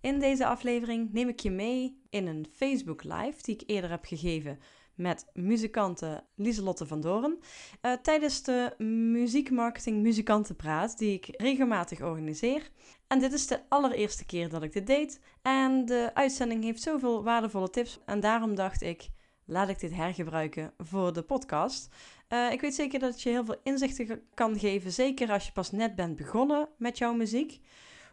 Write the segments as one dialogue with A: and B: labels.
A: In deze aflevering neem ik je mee in een Facebook Live die ik eerder heb gegeven met muzikante Lieselotte van Doren uh, tijdens de Muziekmarketing Muzikantenpraat die ik regelmatig organiseer. En dit is de allereerste keer dat ik dit deed en de uitzending heeft zoveel waardevolle tips en daarom dacht ik, laat ik dit hergebruiken voor de podcast. Uh, ik weet zeker dat het je heel veel inzichten kan geven, zeker als je pas net bent begonnen met jouw muziek.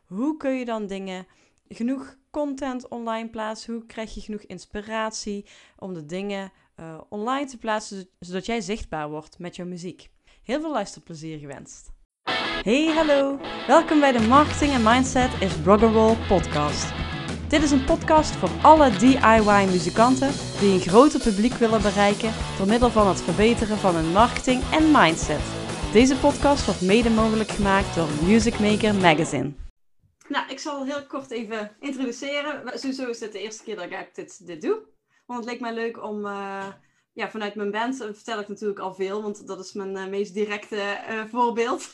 A: Hoe kun je dan dingen, genoeg content online plaatsen? Hoe krijg je genoeg inspiratie om de dingen uh, online te plaatsen, zodat jij zichtbaar wordt met jouw muziek? Heel veel luisterplezier gewenst. Hey, hallo! Welkom bij de Marketing en Mindset is Roll podcast. Dit is een podcast voor alle DIY-muzikanten die een groter publiek willen bereiken door middel van het verbeteren van hun marketing en mindset. Deze podcast wordt mede mogelijk gemaakt door Music Maker Magazine. Nou, ik zal heel kort even introduceren. Sowieso is dit de eerste keer dat ik dit, dit doe. Want het leek mij leuk om, uh, ja, vanuit mijn band vertel ik natuurlijk al veel, want dat is mijn uh, meest directe voorbeeld.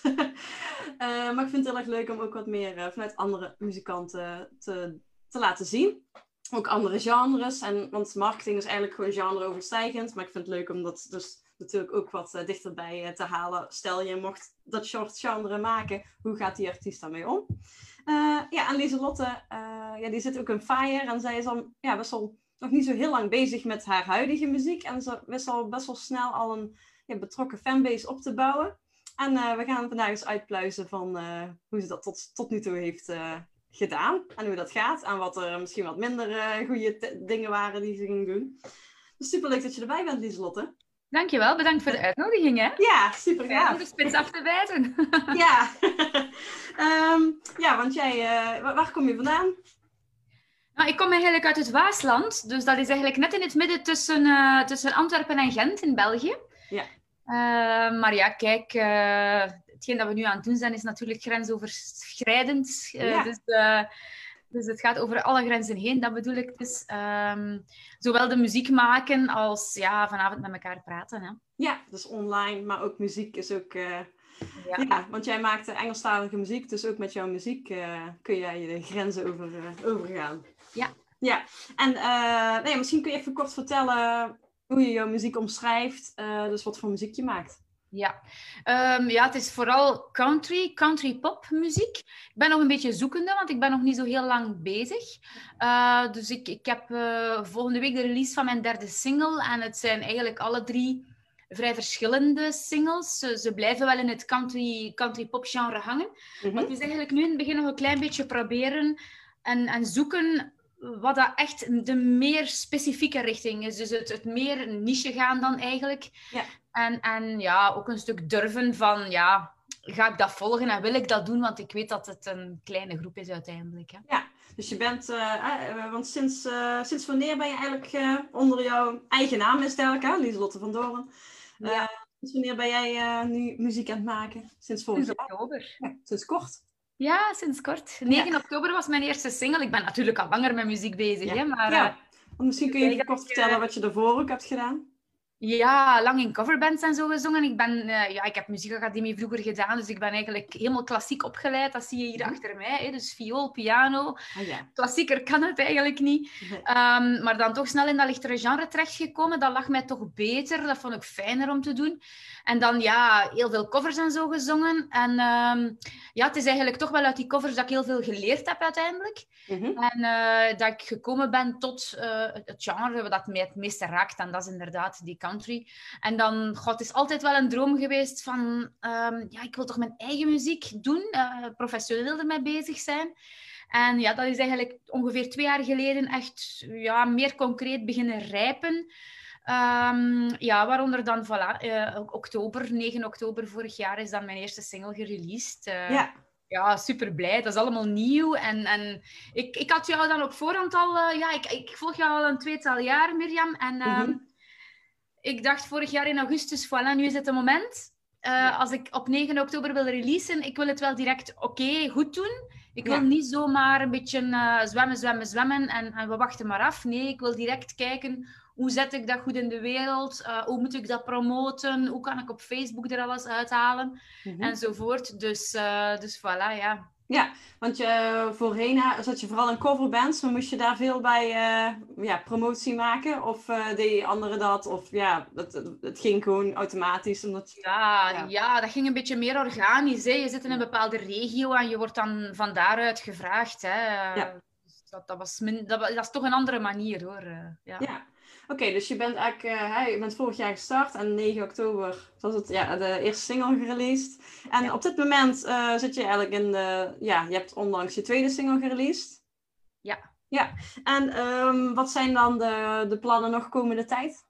A: maar ik vind het heel erg leuk om ook wat meer vanuit andere muzikanten te, te laten zien. Ook andere genres. En, want marketing is eigenlijk gewoon genre-overstijgend. Maar ik vind het leuk om dat dus natuurlijk ook wat dichterbij te halen. Stel je mocht dat soort genre maken, hoe gaat die artiest daarmee om? ja, en Lieselotte, ja, die zit ook in Fire. En zij is al ja, best wel nog niet zo heel lang bezig met haar huidige muziek. En ze wist al best wel snel al een betrokken fanbase op te bouwen. En we gaan vandaag eens uitpluizen van hoe ze dat tot, tot nu toe heeft gedaan. En hoe dat gaat. En wat er misschien wat minder goede dingen waren die ze ging doen. Dus super leuk dat je erbij bent, Lieselotte.
B: Dankjewel, bedankt voor de uitnodiging. Hè?
A: Ja, super gaaf.
B: Om de spits af te wijzen.
A: ja. um, ja, want jij, waar kom je vandaan?
B: Nou, ik kom eigenlijk uit het Waasland. Dus dat is eigenlijk net in het midden tussen, uh, tussen Antwerpen en Gent in België.
A: Ja.
B: Uh, maar ja, kijk, uh, hetgeen dat we nu aan het doen zijn is natuurlijk grensoverschrijdend. Ja. Dus, dus het gaat over alle grenzen heen, dat bedoel ik dus. Um, zowel de muziek maken als ja, vanavond met elkaar praten. Hè.
A: Ja, dus online, maar ook muziek is ook... Ja. ja. want jij maakt Engelstalige muziek, dus ook met jouw muziek uh, kun jij de grenzen over, uh, overgaan.
B: Ja.
A: Ja, en nee, misschien kun je even kort vertellen hoe je jouw muziek omschrijft, dus wat voor muziek je maakt.
B: Ja. Um, ja, het is vooral country, country pop muziek. Ik ben nog een beetje zoekende, want ik ben nog niet zo heel lang bezig. dus ik, ik heb volgende week de release van mijn derde single en het zijn eigenlijk alle drie vrij verschillende singles. Ze, ze, blijven wel in het country, country pop genre hangen. Mm Maar het is eigenlijk nu in het begin nog een klein beetje proberen en, en zoeken wat dat echt de meer specifieke richting is. Dus het, het meer niche gaan dan eigenlijk.
A: Ja.
B: En, en ja, ook een stuk durven van, ja, ga ik dat volgen en wil ik dat doen? Want ik weet dat het een kleine groep is uiteindelijk. Hè.
A: Ja, dus je bent, uh, want sinds, uh, sinds wanneer ben je eigenlijk uh, onder jouw eigen naam is het eigenlijk, hè? Lieselotte van Doren. Ja. sinds wanneer ben jij nu muziek aan het maken? Sinds vorig
B: sinds oktober.
A: Ja, sinds kort.
B: Ja, sinds kort. 9 oktober was mijn eerste single. Ik ben natuurlijk al langer met muziek bezig, hè, maar...
A: Ja. misschien kun je even kort vertellen wat je daarvoor ook hebt gedaan.
B: Ja, lang in coverbands en zo gezongen. Ik, ben, uh, ja, ik heb muziekacademie vroeger gedaan, dus ik ben eigenlijk helemaal klassiek opgeleid. Dat zie je hier mhm. achter mij. Hè? Dus viool, piano.
A: Ah, ja.
B: Klassieker kan het eigenlijk niet. Um, maar dan toch snel in dat lichtere genre terechtgekomen. Dat lag mij toch beter. Dat vond ik fijner om te doen. En dan ja, heel veel covers en zo gezongen. En um, ja, het is eigenlijk toch wel uit die covers dat ik heel veel geleerd heb uiteindelijk.
A: Mm
B: -hmm. En uh, dat ik gekomen ben tot uh, het genre dat mij het meeste raakt. En dat is inderdaad die country. En dan, god, het is altijd wel een droom geweest van... Um, ja, ik wil toch mijn eigen muziek doen. Uh, professioneel ermee bezig zijn. En ja, dat is eigenlijk ongeveer twee jaar geleden echt ja, meer concreet beginnen rijpen. Um, ja, waaronder dan, voilà, uh, oktober, 9 oktober vorig jaar is dan mijn eerste single gereleased. Uh,
A: ja.
B: Ja, super blij. Dat is allemaal nieuw. En, en ik, ik had jou dan op voorhand al... Uh, ja, ik, ik volg jou al een tweetal jaar, Mirjam. En mm -hmm. Ik dacht vorig jaar in augustus, voilà, nu is het het moment. Ja. Als ik op 9 oktober wil releasen, ik wil het wel direct oké, okay, goed doen. Ik wil ja. niet zomaar een beetje zwemmen, zwemmen, zwemmen en, en we wachten maar af. Nee, ik wil direct kijken hoe zet ik dat goed in de wereld? Uh, hoe moet ik dat promoten? Hoe kan ik op Facebook er alles uithalen? Mm -hmm. Enzovoort. Dus, dus voilà, ja.
A: Ja, want je, voorheen zat je vooral in coverbands, maar moest je daar veel bij uh, ja, promotie maken? Of uh, deed je anderen dat? Of ja, het, het ging gewoon automatisch? Omdat
B: ja, ja, ja. dat ging een beetje meer organisch. Hè. Je zit in een bepaalde regio en je wordt dan van daaruit gevraagd. Hè. Ja. Dus dat, dat, was min, dat, dat, is toch een andere manier hoor. Ja.
A: ja. Oké, dus je bent eigenlijk uh, je bent vorig jaar gestart en 9 oktober was het ja, de eerste single gereleased. En op dit moment uh, zit je eigenlijk in de, ja, je hebt onlangs je tweede single gereleased.
B: Ja.
A: Ja, en um, wat zijn dan de, de plannen nog komende tijd?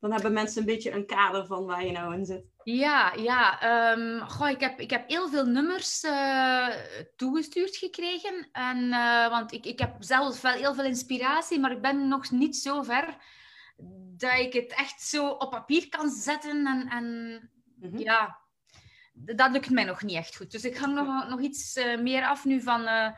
A: Dan hebben mensen een beetje een kader van waar je nou in zit.
B: Ja, ja. Um, goh, ik, heb, ik heb heel veel nummers uh, toegestuurd gekregen. En, uh, want ik, ik heb zelf wel heel veel inspiratie, maar ik ben nog niet zo ver dat ik het echt zo op papier kan zetten. En, en mhm. ja, dat lukt mij nog niet echt goed. Dus ik hang nog, nog iets uh, meer af nu van, uh,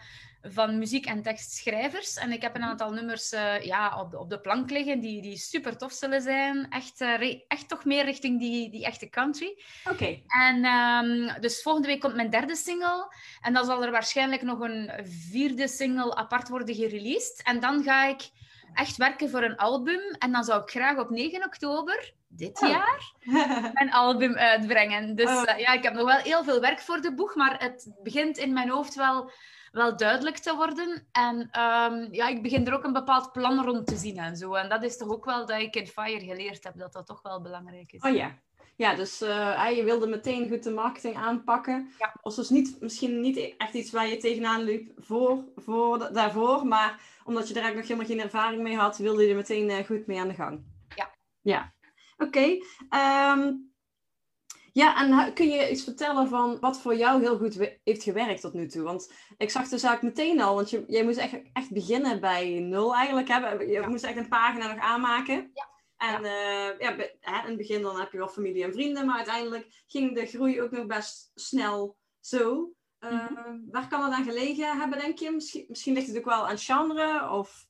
B: van muziek- en tekstschrijvers. En ik heb een mhm. aantal nummers uh, ja, op, de, op de plank liggen die, die super tof zullen zijn. Echt, echt toch meer richting die, die echte country.
A: Oké.
B: En um, dus volgende week komt mijn derde single. En dan zal er waarschijnlijk nog een vierde single apart worden gereleased. En dan ga ik echt werken voor een album. En dan zou ik graag op 9 oktober dit oh. jaar een album uitbrengen. Dus oh. uh, ja, ik heb nog wel heel veel werk voor de boeg, maar het begint in mijn hoofd wel, wel duidelijk te worden. En um, ja, ik begin er ook een bepaald plan rond te zien en zo. En dat is toch ook wel dat ik in Fire geleerd heb, dat dat toch wel belangrijk is.
A: Oh ja. Ja, dus uh, je wilde meteen goed de marketing aanpakken. Ja. Was dus niet, misschien niet echt iets waar je tegenaan liep voor, voor, daarvoor, maar omdat je er eigenlijk nog helemaal geen ervaring mee had, wilde je er meteen uh, goed mee aan de gang.
B: Ja.
A: Ja. Oké. Okay. Um, ehm, ja, en kun je iets vertellen van wat voor jou heel goed heeft gewerkt tot nu toe? Want ik zag de zaak meteen al, want je, jij moest echt, echt beginnen bij nul eigenlijk. Hè? Je moest echt een pagina nog aanmaken.
B: Ja.
A: En ja. Uh, ja, in het begin dan heb je wel familie en vrienden, maar uiteindelijk ging de groei ook nog best snel zo. Uh, Waar kan het aan gelegen hebben, denk je? Misschien, misschien ligt het ook wel aan genre of...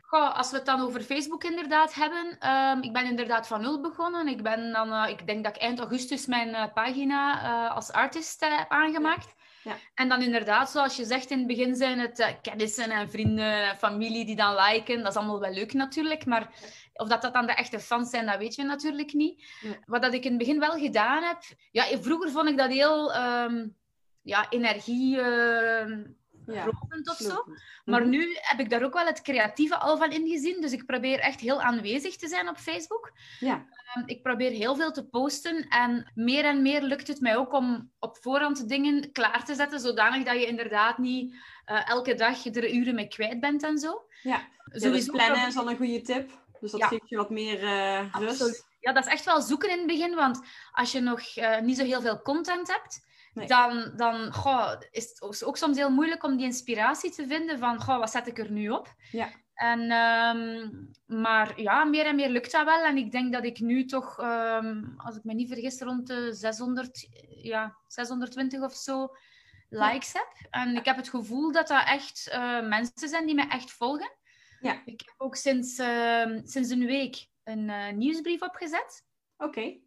B: Goh, als we het dan over Facebook inderdaad hebben. Um, ik ben inderdaad van nul begonnen. Ik, ben dan, uh, ik denk dat ik eind augustus mijn uh, pagina uh, als artist heb aangemaakt. Ja. Ja. En dan inderdaad, zoals je zegt, in het begin zijn het kennissen en vrienden, familie die dan liken. Dat is allemaal wel leuk natuurlijk, maar of dat dat dan de echte fans zijn, dat weet je natuurlijk niet. Ja. Wat dat ik in het begin wel gedaan heb... Ja, vroeger vond ik dat heel... Um, ja, energie... Uh, ja, of zo. Maar mhm. nu heb ik daar ook wel het creatieve al van ingezien. Dus ik probeer echt heel aanwezig te zijn op Facebook.
A: Ja.
B: Um, ik probeer heel veel te posten. En meer en meer lukt het mij ook om op voorhand dingen klaar te zetten. Zodanig dat je inderdaad niet uh, elke dag er uren mee kwijt bent en zo.
A: Ja, dus plannen is al een goede tip. Dus dat geeft je wat meer uh, rust.
B: Ja, dat is echt wel zoeken in het begin. Want als je nog uh, niet zo heel veel content hebt dan, dan goh, is het ook soms heel moeilijk om die inspiratie te vinden van goh, wat zet ik er nu op?
A: Ja.
B: En, um, maar ja, meer en meer lukt dat wel. En ik denk dat ik nu toch, um, als ik me niet vergis, rond de 600, ja, 620 of zo likes heb. En ik heb het gevoel dat dat echt uh, mensen zijn die me echt volgen.
A: Ja.
B: Ik heb ook sinds, uh, sinds een week een uh, nieuwsbrief opgezet.
A: Oké.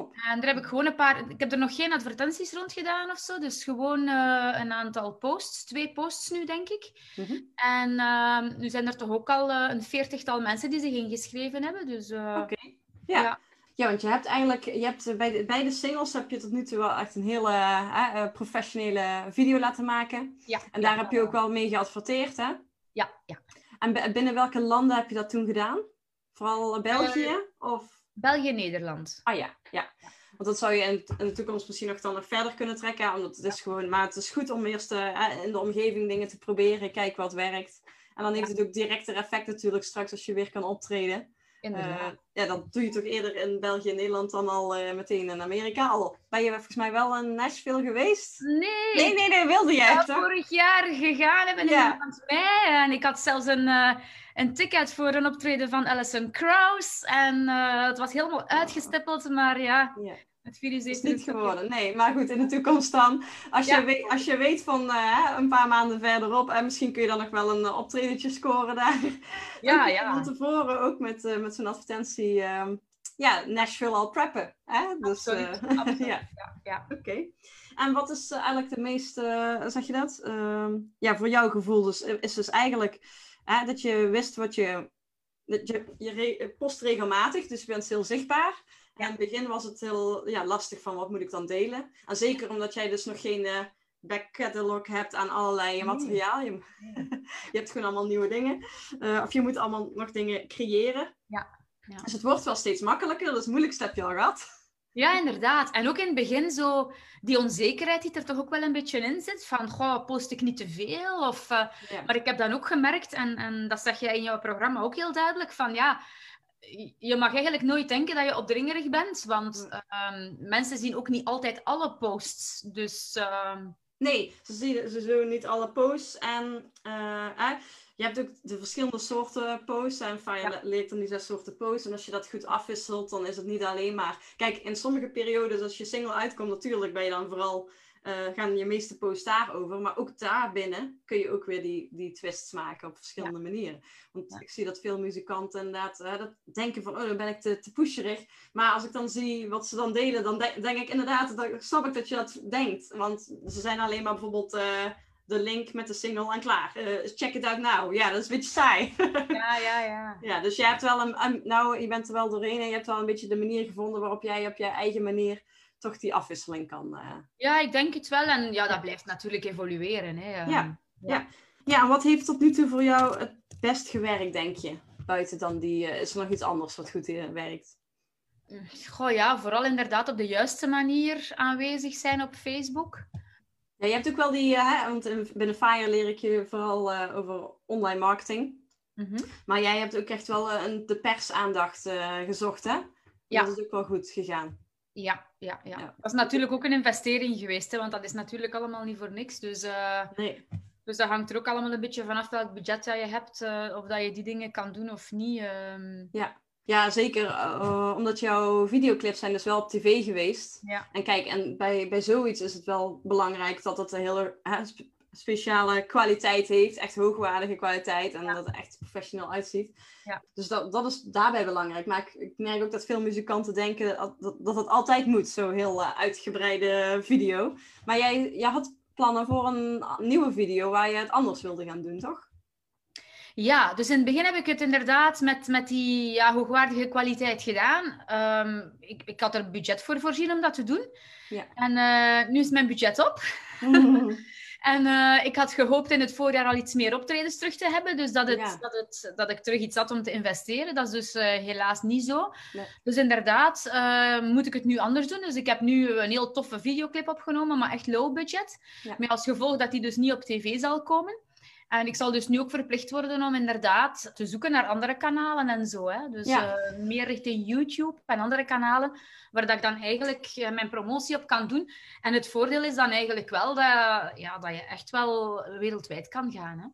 B: En daar heb ik gewoon een paar... Ik heb er nog geen advertenties rond gedaan of zo. Dus gewoon uh, een aantal posts. Twee posts nu, denk ik. Mm -hmm. En uh, nu zijn er toch ook al uh, een veertigtal mensen die zich ingeschreven hebben. Dus,
A: Oké. Okay. Ja. ja. ja. want je hebt eigenlijk... Je hebt bij de, beide singles heb je tot nu toe wel echt een hele professionele video laten maken.
B: Ja.
A: En daar heb je ook wel mee geadverteerd, hè?
B: Ja, ja.
A: En binnen welke landen heb je dat toen gedaan? Vooral België? of...
B: België-Nederland.
A: Ah ja, ja. Want dat zou je in, in, de toekomst misschien nog dan nog verder kunnen trekken. Omdat het is gewoon, maar het is goed om eerst uh, in de omgeving dingen te proberen. Kijken wat werkt. En dan heeft het ook directer effect natuurlijk straks als je weer kan optreden. Uh, ja, dan doe je toch eerder in België en Nederland dan al uh, meteen in Amerika. Al ben je volgens mij wel in Nashville geweest?
B: Nee.
A: Nee, nee, nee, wilde jij
B: ja, vorig jaar gegaan hebben in ja. mei. En ik had zelfs een, uh, een ticket voor een optreden van Alison Krauss. En het was helemaal uitgestippeld, maar ja... ja. Het virus
A: is niet geworden. Nee, maar goed, in de toekomst dan. Als, je, weet, als je weet van uh, een paar maanden verderop, en misschien kun je dan nog wel een uh, optredentje scoren daar.
B: Ja, ja.
A: Van tevoren ook met, uh, met zo'n advertentie. Ehm, ja, Nashville al preppen. Hè? Dus,
B: absoluut,
A: eh,
B: absoluut.
A: ja.
B: Ja, ja.
A: Oké. En wat is eh, eigenlijk de meeste, eh, zeg je dat? Ehm, ja, voor jouw gevoel dus, eh, is dus eigenlijk dat je wist wat je, dat je, je post regelmatig, dus je bent heel zichtbaar. En in het begin was het heel ja, lastig van wat moet ik dan delen. En zeker omdat jij dus nog geen eh back catalog hebt aan allerlei
B: Nee.
A: materiaal. Je, je hebt gewoon allemaal nieuwe dingen. Eh, of je moet allemaal nog dingen creëren.
B: Ja, ja.
A: Dus het wordt wel steeds makkelijker. Dat is het moeilijkste heb je al gehad.
B: Ja, inderdaad. En ook in het begin zo die onzekerheid die er toch ook wel een beetje in zit. Van, goh, post ik niet te veel? Of, eh,
A: Ja.
B: Maar ik heb dan ook gemerkt, en, en dat zeg jij in jouw programma ook heel duidelijk, van ja, je mag eigenlijk nooit denken dat je opdringerig bent, want ehm, mensen zien ook niet altijd alle posts. Dus ehm,
A: Nee, ze zien ze zien niet alle posts. En eh, je hebt ook de verschillende soorten posts. En Fire
B: Ja.
A: leert dan die zes soorten posts. En als je dat goed afwisselt, dan is het niet alleen maar... Kijk, in sommige periodes, als je single uitkomt, natuurlijk ben je dan vooral... eh, gaan je meeste posts daarover. Maar ook daarbinnen kun je ook weer die, die twists maken op verschillende manieren. Want
B: Ja.
A: ik zie dat veel muzikanten inderdaad hè, dat denken van... Oh, dan ben ik te, te pusherig. Maar als ik dan zie wat ze dan delen, dan de- denk ik inderdaad... Dan snap ik dat je dat denkt. Want ze zijn alleen maar bijvoorbeeld... eh, de link met de single en klaar. Eh, check it out now. Ja, dat is een beetje saai.
B: ja, ja, ja.
A: ja, dus je hebt wel een, een- nou, je bent er wel doorheen en je hebt wel een beetje de manier gevonden waarop jij op je eigen manier toch die afwisseling kan. eh.
B: Ja, ik denk het wel. En ja, dat blijft natuurlijk evolueren. Hè. Ehm,
A: Ja. Ja, en wat heeft tot nu toe voor jou het best gewerkt, denk je? Buiten dan die, eh, is er nog iets anders wat goed eh, werkt?
B: Goh, ja, vooral inderdaad op de juiste manier aanwezig zijn op Facebook.
A: Ja, je hebt ook wel die, hè, want in- binnen Fire leer ik je vooral over online marketing.
B: Mhm.
A: Maar jij hebt ook echt wel een, de persaandacht eh gezocht, hè?
B: Ja.
A: Dat is ook wel goed gegaan.
B: Ja, ja, ja,
A: Ja.
B: Dat is natuurlijk ook een investering geweest, hè, want dat is natuurlijk allemaal niet voor niks. Dus, eh,
A: Nee.
B: dus dat hangt er ook allemaal een beetje vanaf welk budget dat je hebt, eh, of dat je die dingen kan doen of niet. ehm.
A: Ja, zeker. eh, omdat jouw videoclips zijn dus wel op tv geweest.
B: Ja.
A: En kijk, en bij, bij zoiets is het wel belangrijk dat het een spe- speciale kwaliteit heeft. Echt hoogwaardige kwaliteit. En dat het echt professioneel uitziet.
B: Ja.
A: Dus dat, dat is daarbij belangrijk. Maar ik, ik merk ook dat veel muzikanten denken dat, dat, dat het altijd moet. Zo'n heel eh, uitgebreide video. Maar jij, jij had plannen voor een nieuwe video waar je het anders wilde gaan doen, toch?
B: Ja, dus in het begin heb ik het inderdaad met, met die ja, hoogwaardige kwaliteit gedaan. Ehm, ik, ik had er budget voor voorzien om dat te doen.
A: Ja.
B: En eh, nu is mijn budget op. En eh, ik had gehoopt in het voorjaar al iets meer optredens terug te hebben. Dus dat, het,
A: Ja.
B: dat, het, dat ik terug iets had om te investeren. Dat is dus eh, helaas niet zo.
A: Nee.
B: Dus inderdaad eh, moet ik het nu anders doen. Dus ik heb nu een heel toffe videoclip opgenomen, maar echt low budget.
A: Ja.
B: Met als gevolg dat die dus niet op tv zal komen. En ik zal dus nu ook verplicht worden om inderdaad te zoeken naar andere kanalen en zo. Hè? Dus
A: Ja.
B: eh, meer richting YouTube en andere kanalen, waar dat ik dan eigenlijk eh, mijn promotie op kan doen. En het voordeel is dan eigenlijk wel dat, ja, dat je echt wel wereldwijd kan gaan. Hè?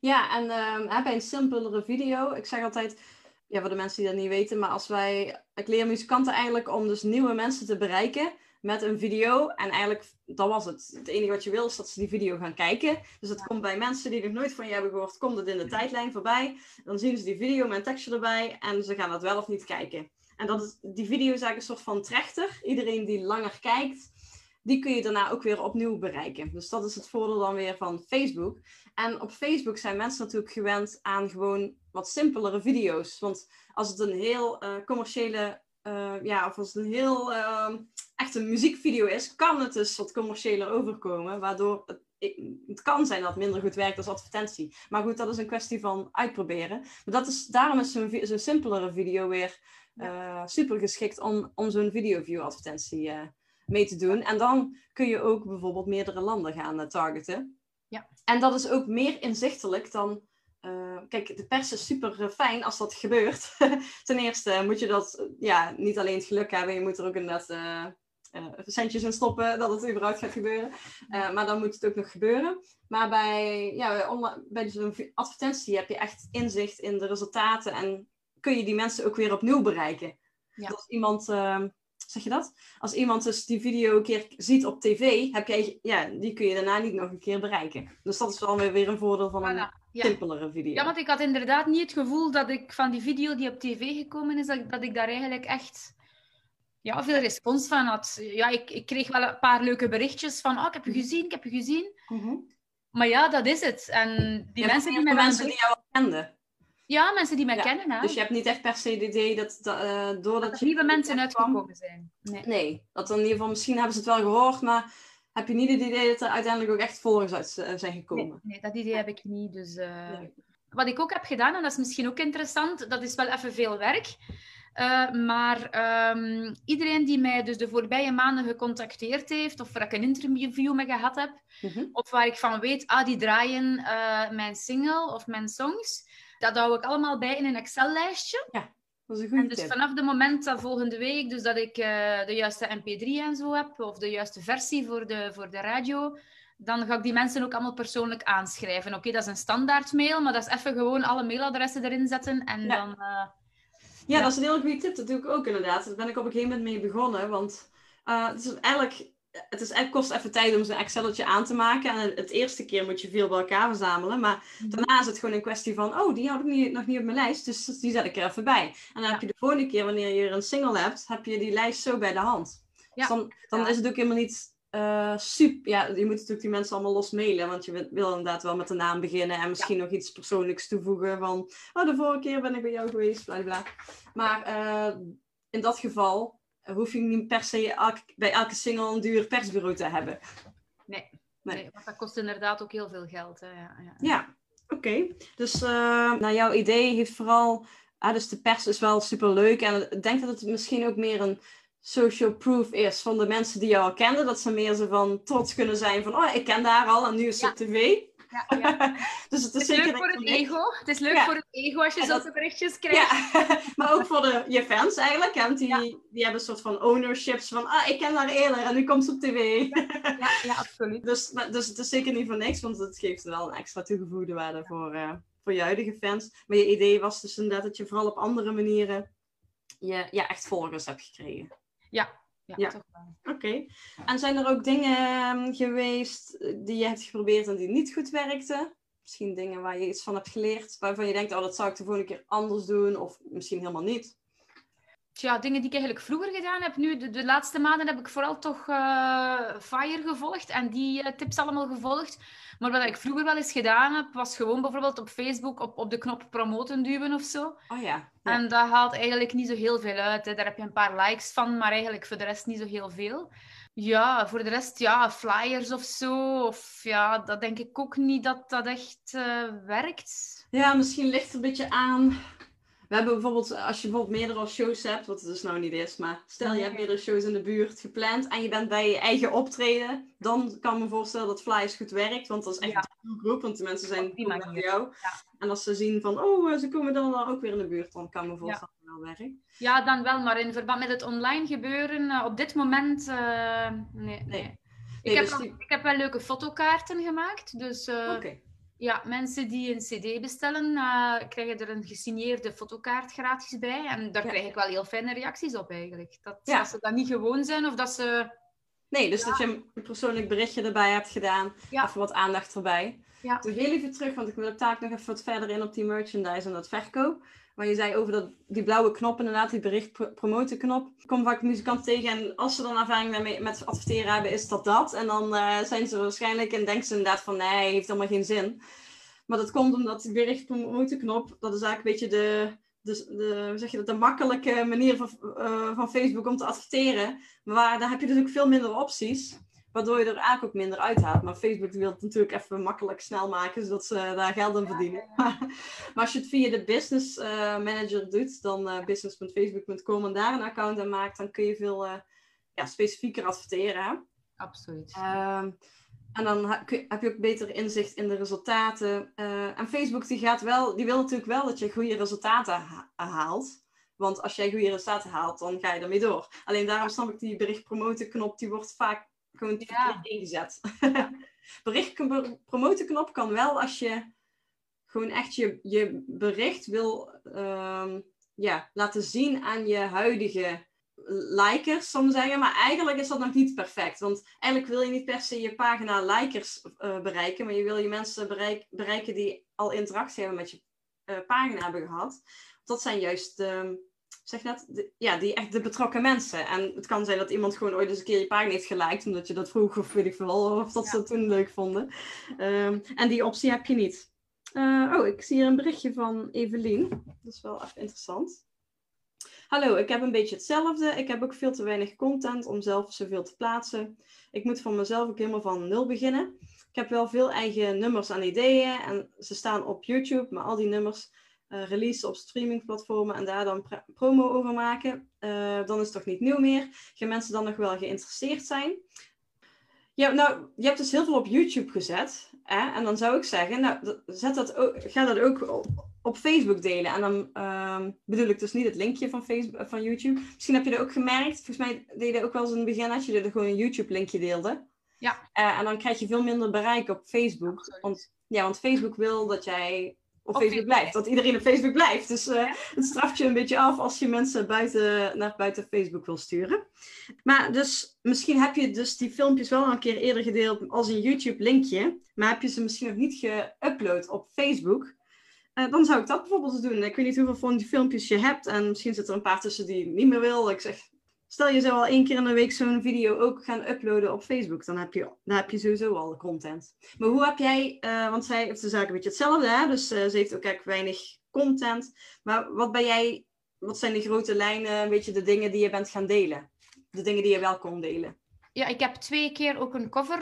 A: Ja, en hè, bij een simpelere video, ik zeg altijd, ja, voor de mensen die dat niet weten, maar als wij, ik leer muzikanten eigenlijk om dus nieuwe mensen te bereiken met een video. En eigenlijk, dat was het. Het enige wat je wil is dat ze die video gaan kijken. Dus dat komt bij mensen die nog nooit van je hebben gehoord, komt het in de tijdlijn voorbij. Dan zien ze die video met een tekstje erbij en ze gaan dat wel of niet kijken. En dat is, die video is eigenlijk een soort van trechter. Iedereen die langer kijkt, die kun je daarna ook weer opnieuw bereiken. Dus dat is het voordeel dan weer van Facebook. En op Facebook zijn mensen natuurlijk gewend aan gewoon wat simpelere video's. Want als het een heel eh, commerciële, eh, ja, of als het een heel ehm, echt een muziekvideo is, kan het dus wat commerciëler overkomen. Waardoor het, het kan zijn dat het minder goed werkt als advertentie. Maar goed, dat is een kwestie van uitproberen. Maar dat is, daarom is zo'n simpelere video weer eh, super geschikt om, om zo'n video-view advertentie eh, mee te doen. En dan kun je ook bijvoorbeeld meerdere landen gaan targeten.
B: Ja.
A: En dat is ook meer inzichtelijk dan. Eh, kijk, de pers is super eh, fijn als dat gebeurt. Ten eerste moet je dat, eh, ja, niet alleen het geluk hebben, je moet er ook inderdaad eh, centjes in stoppen dat het überhaupt gaat gebeuren. Maar dan moet het ook nog gebeuren. Maar bij, ja, bij, zo'n vi- advertentie heb je echt inzicht in de resultaten en kun je die mensen ook weer opnieuw bereiken.
B: Ja.
A: Als iemand, ehm, zeg je dat? Als iemand dus die video een keer ziet op tv, heb jij, ja, die kun je daarna niet nog een keer bereiken. Dus dat is wel weer een voordeel van een
B: Voilà, ja.
A: simpelere video.
B: Ja, want ik had inderdaad niet het gevoel dat ik van die video die op tv gekomen is, dat, ik- dat ik daar eigenlijk echt ja, veel respons van had. Ja, ik, ik kreeg wel een paar leuke berichtjes van, oh, ik heb je gezien, ik heb je gezien.
A: Mhm.
B: Maar ja, dat is het. En die mensen die
A: mensen die jou al kenden.
B: Ja, mensen die mij
A: Ja,
B: kennen. Hè.
A: Dus je hebt niet echt per se het idee dat, dat eh, doordat
B: dat
A: je...
B: nieuwe mensen
A: kwam-
B: uitgekomen zijn. Nee.
A: Nee, dat in ieder geval, misschien hebben ze het wel gehoord, maar heb je niet het idee dat er uiteindelijk ook echt volgers uit eh, zijn gekomen?
B: Nee, nee, dat idee heb ik niet. Dus, eh,
A: Nee.
B: Wat ik ook heb gedaan, en dat is misschien ook interessant, dat is wel even veel werk. Maar ehm, iedereen die mij dus de voorbije maanden gecontacteerd heeft, of waar ik een interview mee gehad heb,
A: Mhm.
B: of waar ik van weet, ah, die draaien mijn single of mijn songs, dat hou ik allemaal bij in een Excel-lijstje.
A: Dat is een goede
B: En dus
A: tip.
B: vanaf het moment dat volgende week, dus dat ik eh, de juiste mp3 en zo heb, of de juiste versie voor de, voor de radio, dan ga ik die mensen ook allemaal persoonlijk aanschrijven. Oké, dat is een standaard mail, maar dat is even gewoon alle mailadressen erin zetten en
A: Ja.
B: dan... eh,
A: Ja,
B: Ja.
A: dat is een heel goede tip. Dat doe ik ook inderdaad. Daar ben ik op een gegeven moment mee begonnen. Want eh, het, is eigenlijk, het is, het kost even tijd om zo'n Excelletje aan te maken. En het eerste keer moet je veel bij elkaar verzamelen. Maar daarna is het gewoon een kwestie van... Oh, die had ik niet, nog niet op mijn lijst. Dus die zet ik er even bij. En dan heb je de volgende keer, wanneer je een single hebt... heb je die lijst zo bij de hand.
B: Ja.
A: Dus dan, dan
B: Ja.
A: is het ook helemaal niet... eh, super, ja, je moet natuurlijk die mensen allemaal los mailen, want je wil, inderdaad wel met de naam beginnen en misschien nog iets persoonlijks toevoegen van, oh, de vorige keer ben ik bij jou geweest, bla bla. Maar eh, in dat geval hoef je niet per se bij elke single een duur persbureau te hebben.
B: nee.
A: Nee.
B: Nee. want dat kost inderdaad ook heel veel geld. Hè. Ja, ja.
A: Ja, oké. Dus eh nou, jouw idee heeft vooral, ah, dus de pers is wel super leuk en ik denk dat het misschien ook meer een social proof is van de mensen die jou al kenden, dat ze meer zo van trots kunnen zijn van, oh, ik ken haar al en nu is ze
B: Ja.
A: op tv.
B: Ja,
A: dus het is,
B: Het is
A: zeker
B: leuk voor het ego. Het is leuk
A: Ja.
B: voor het ego als je zulke
A: dat-
B: berichtjes krijgt.
A: Ja, maar ook voor de, je fans eigenlijk. hè, Want die, hebben een soort van ownerships van, ah, ik ken haar eerder en nu komt ze op tv.
B: Ja, ja, absoluut.
A: dus, dus het is zeker niet voor niks, want het geeft wel een extra toegevoegde waarde voor, eh, voor je huidige fans. Maar je idee was dus inderdaad dat je vooral op andere manieren je, ja, echt volgers hebt gekregen.
B: Ja, ja,
A: Ja.
B: toch wel.
A: Oké. En zijn er ook dingen ehm, geweest eh, die je hebt geprobeerd en die niet goed werkten? Misschien dingen waar je iets van hebt geleerd, waarvan je denkt, oh, dat zou ik de volgende keer anders doen, of misschien helemaal niet.
B: Tja, dingen die ik eigenlijk vroeger gedaan heb. Nu, de, de laatste maanden heb ik vooral toch eh, Fire gevolgd en die eh, tips allemaal gevolgd. Maar wat ik vroeger wel eens gedaan heb, was gewoon bijvoorbeeld op Facebook op, op de knop promoten duwen of zo.
A: Oh ja. ja.
B: En dat haalt eigenlijk niet zo heel veel uit. Hè. Daar heb je een paar likes van, maar eigenlijk voor de rest niet zo heel veel. Ja, voor de rest, ja, flyers of zo. Of ja, dat denk ik ook niet dat dat echt eh, werkt.
A: Ja, misschien ligt het een beetje aan. We hebben bijvoorbeeld, als je bijvoorbeeld meerdere shows hebt, wat het dus nou niet is, maar stel je hebt meerdere shows in de buurt gepland en je bent bij je eigen optreden, dan kan ik me voorstellen dat Flyers goed werkt, want dat is echt
B: Ja.
A: een doelgroep, want de mensen zijn voor jou.
B: ja.
A: En als ze zien van, oh, eh, ze komen dan ook weer in de buurt, dan kan ik me voorstellen dat het wel werkt.
B: Ja, dan wel, maar in verband met het online gebeuren, eh, op dit moment, eh, nee. nee. Ik,
A: Nee,
B: heb
A: dus die-
B: ik heb wel leuke fotokaarten gemaakt. Dus
A: Oké.
B: Ja, mensen die een CD bestellen, eh, krijgen er een gesigneerde fotokaart gratis bij. En daar
A: Ja.
B: krijg ik wel heel fijne reacties op eigenlijk. Dat,
A: Ja.
B: dat ze dat niet gewoon zijn of dat ze.
A: Nee, dus dat je een persoonlijk berichtje erbij hebt gedaan, even wat aandacht erbij.
B: Ja.
A: Toen heel even terug, want ik wil ook taak nog even wat verder in op die merchandise en dat verkoop. Maar je zei over dat, die blauwe knop, inderdaad, die bericht pro- promoten knop. Ik kom vaak muzikanten tegen en als ze dan ervaring daarmee met adverteren hebben, is dat dat. En dan eh, zijn ze waarschijnlijk en denken ze inderdaad van nee, heeft allemaal geen zin. Maar dat komt omdat die bericht promoten knop, dat is eigenlijk een beetje de, de, de, zeg je dat, de makkelijke manier van, eh, van Facebook om te adverteren. Maar daar heb je dus ook veel minder opties. Waardoor je er eigenlijk ook minder uithaalt. Maar Facebook wil het natuurlijk even makkelijk snel maken, zodat ze daar geld aan verdienen. maar als je het via de business eh, manager doet, dan eh, business.facebook.com en daar een account aan maakt, dan kun je veel eh, ja, specifieker adverteren. Hè?
B: Absoluut.
A: Ehm, en dan heb je ook beter inzicht in de resultaten. En Facebook die gaat wel, die wil natuurlijk wel dat je goede resultaten ha- haalt. Want als jij goede resultaten haalt, dan ga je ermee door. Alleen daarom snap ik die bericht promoten knop, die wordt vaak gewoon
B: Ja.
A: ingezet. bericht promoten knop kan wel als je gewoon echt je, je bericht wil ehm, ja, laten zien aan je huidige likers, ik zeggen. Maar eigenlijk is dat nog niet perfect. Want eigenlijk wil je niet per se je pagina likers uh, bereiken. Maar je wil je mensen bereik, bereiken die al interactie hebben met je uh, pagina hebben gehad. Dat zijn juist de, zeg dat, de, ja, die echt de betrokken mensen. En het kan zijn dat iemand gewoon ooit eens een keer je pagina heeft geliked. Omdat je dat vroeg of weet ik veel. Of dat ze het toen leuk vonden. Um, en die optie heb je niet. Uh, oh, ik zie hier een berichtje van Evelien. Dat is wel even interessant. Hallo, ik heb een beetje hetzelfde. Ik heb ook veel te weinig content om zelf zoveel te plaatsen. Ik moet van mezelf ook helemaal van nul beginnen. Ik heb wel veel eigen nummers en ideeën en ze staan op YouTube, maar al die nummers uh, releasen op streamingplatformen en daar dan promo over maken, uh, dan is het toch niet nieuw meer. Gaan mensen dan nog wel geïnteresseerd zijn? Ja, nou, je hebt dus heel veel op YouTube gezet. Hè? En dan zou ik zeggen, nou, zet dat ook, ga dat ook op, op Facebook delen. En dan uh, bedoel ik dus niet het linkje van, Facebook, van YouTube. Misschien heb je dat ook gemerkt. Volgens mij deed je ook wel eens in het begin dat je er gewoon een YouTube-linkje deelde.
B: Ja.
A: Uh, en dan krijg je veel minder bereik op Facebook. Want, ja, want Facebook wil dat jij op, Facebook, Facebook blijft. Dat iedereen op Facebook blijft. Dus uh, het straft je een beetje af als je mensen buiten, naar buiten Facebook wil sturen. Maar dus misschien heb je dus die filmpjes wel een keer eerder gedeeld als een YouTube linkje. Maar heb je ze misschien nog niet geüpload op Facebook. Uh, dan zou ik dat bijvoorbeeld doen. Ik weet niet hoeveel van die filmpjes je hebt. En misschien zit er een paar tussen die je niet meer wil. Ik zeg, stel je zou al één keer in de week zo'n video ook gaan uploaden op Facebook. Dan heb je, dan heb je sowieso al content. Maar hoe heb jij, uh, want zij heeft de zaak een beetje hetzelfde. Hè? Dus uh, ze heeft ook echt weinig content. Maar wat ben jij, wat zijn de grote lijnen, een beetje de dingen die je bent gaan delen? De dingen die je wel kon delen?
B: Ja, ik heb twee keer ook een cover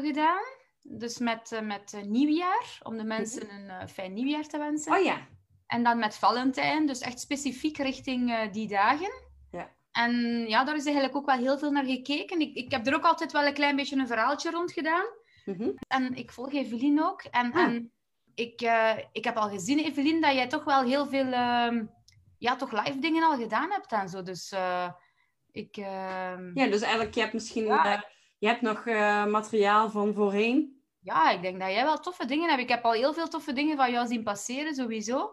B: gedaan. Dus met, met nieuwjaar, om de mensen een uh, fijn nieuwjaar te wensen.
A: Oh ja.
B: En dan met Valentijn, dus echt specifiek richting die dagen. En ja, daar is eigenlijk ook wel heel veel naar gekeken. Ik, ik heb er ook altijd wel een klein beetje een verhaaltje rond gedaan.
A: Mm -hmm.
B: En ik volg Evelien ook. En,
A: Ah.
B: en ik, ik heb al gezien, Evelien, dat jij toch wel heel veel ehm, ja, toch live dingen al gedaan hebt en zo. Dus ik... ehm,
A: Ja, dus eigenlijk, je hebt misschien...
B: Ja.
A: je hebt nog materiaal van voorheen.
B: Ja, ik denk dat jij wel toffe dingen hebt. Ik heb al heel veel toffe dingen van jou zien passeren, sowieso.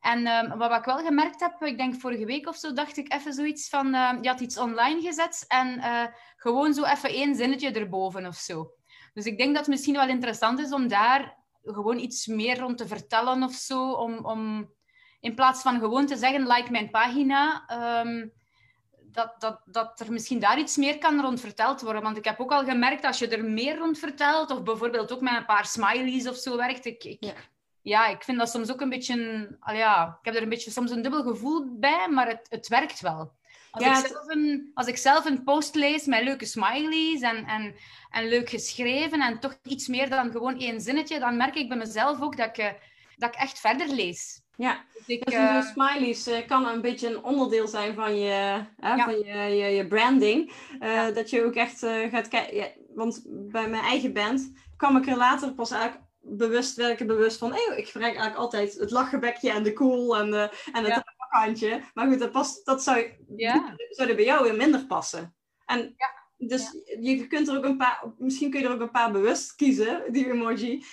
B: En um, wat ik wel gemerkt heb, ik denk vorige week of zo, dacht ik even zoiets van... Uh, je had iets online gezet en uh, gewoon zo even één zinnetje erboven of zo. Dus ik denk dat het misschien wel interessant is om daar gewoon iets meer rond te vertellen of zo. Om, om in plaats van gewoon te zeggen, like mijn pagina... Um, dat, dat, dat er misschien daar iets meer kan rond verteld worden. Want ik heb ook al gemerkt, als je er meer rond vertelt, of bijvoorbeeld ook met een paar smileys of zo werkt, ik, ik,
A: Ja.
B: Ja. ik vind dat soms ook een beetje... Al ja, ik heb er een beetje soms een dubbel gevoel bij, maar het, het werkt wel. Als,
A: Ja,
B: ik zelf een, als ik zelf een post lees met leuke smileys en, en, en leuk geschreven en toch iets meer dan gewoon één zinnetje, dan merk ik bij mezelf ook dat ik, eh, dat ik echt verder lees.
A: Ja,
B: Dus ik,
A: dus
B: eh,
A: smileys eh, kan een beetje een onderdeel zijn van je,
B: Ja.
A: van je, je, je branding.
B: Ja.
A: Dat je ook echt gaat kijken. Want bij mijn eigen band kwam ik er later pas eigenlijk bewust, er bewust van. Hey, ik gebruik eigenlijk altijd het lachgebekje en de cool en, de, en het
B: Ja.
A: handje. Maar goed, dat, past, dat zou,
B: Ja.
A: zou er bij jou weer minder passen. En
B: Ja.
A: dus je kunt er ook een paar, misschien kun je er ook een paar bewust kiezen, die emoji,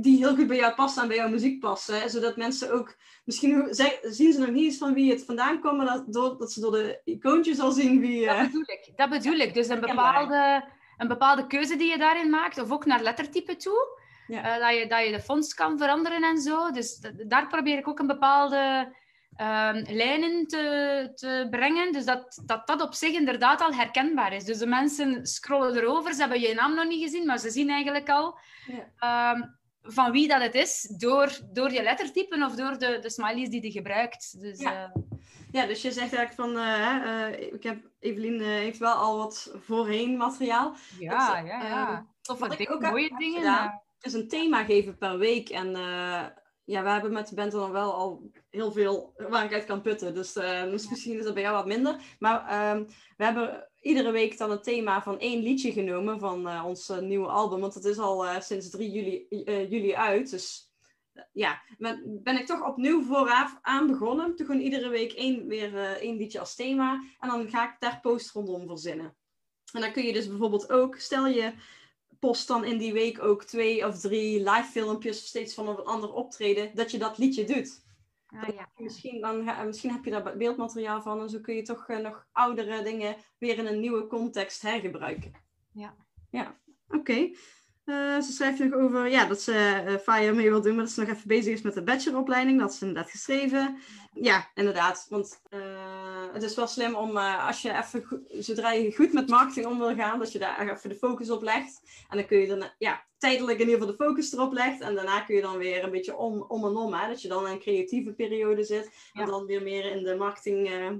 A: die heel goed bij jou passen en bij jouw muziek passen. Zodat mensen ook, misschien zien ze nog niet eens van wie het vandaan komt, maar dat, door, dat ze door de icoontjes al zien wie...
B: Dat
A: eh,
B: bedoel ik. Dat bedoel ik. Dus een bepaalde, een bepaalde keuze die je daarin maakt, of ook naar lettertype toe.
A: Ja.
B: eh, dat, je, dat je de fonts kan veranderen en zo. Dus daar probeer ik ook een bepaalde ehm, lijnen te, te brengen. Dus dat, dat dat op zich inderdaad al herkenbaar is. Dus de mensen scrollen erover, ze hebben je naam nog niet gezien, maar ze zien eigenlijk al
A: Ja.
B: ehm, van wie dat het is door, door je lettertypen of door de, de smileys die je gebruikt. Dus,
A: Ja.
B: eh,
A: Ja, dus je zegt eigenlijk van, eh, ik heb, Evelien heeft wel al wat voorheen materiaal.
B: ja,
A: Dat,
B: ja, ja. Toffe
A: wat ik
B: dingen,
A: ook heb-
B: mooie
A: heb
B: dingen.
A: Is een thema geven per week. En eh, ja, we hebben met de band dan wel al heel veel waar ik uit kan putten. Dus, eh, dus misschien is dat bij jou wat minder. Maar ehm, we hebben iedere week dan een thema van één liedje genomen van eh, ons nieuwe album. Want het is al sinds 3 juli, juli uit. Dus ja, ben, ben ik toch opnieuw vooraf aan begonnen. Toen gewoon iedere week één, weer één liedje als thema. En dan ga ik daar post rondom verzinnen. En dan kun je dus bijvoorbeeld ook, stel je post dan in die week ook twee of drie live filmpjes, steeds van een ander optreden, dat je dat liedje doet.
B: Ah, ja.
A: Misschien, dan, misschien heb je daar beeldmateriaal van en zo kun je toch eh, nog oudere dingen weer in een nieuwe context hergebruiken.
B: Ja.
A: Ja, oké. Eh, ze schrijft nog over ja, dat ze eh FIRE mee wil doen, maar dat ze nog even bezig is met de bacheloropleiding. Dat is inderdaad geschreven. Ja, inderdaad. Want het is wel slim om, eh, als je even, zodra je goed met marketing om wil gaan, dat je daar even de focus op legt. En dan kun je dan, ja, tijdelijk in ieder geval de focus erop legt. En daarna kun je dan weer een beetje om, om en om, hè, dat je dan in een creatieve periode zit. En dan weer meer in de marketing eh,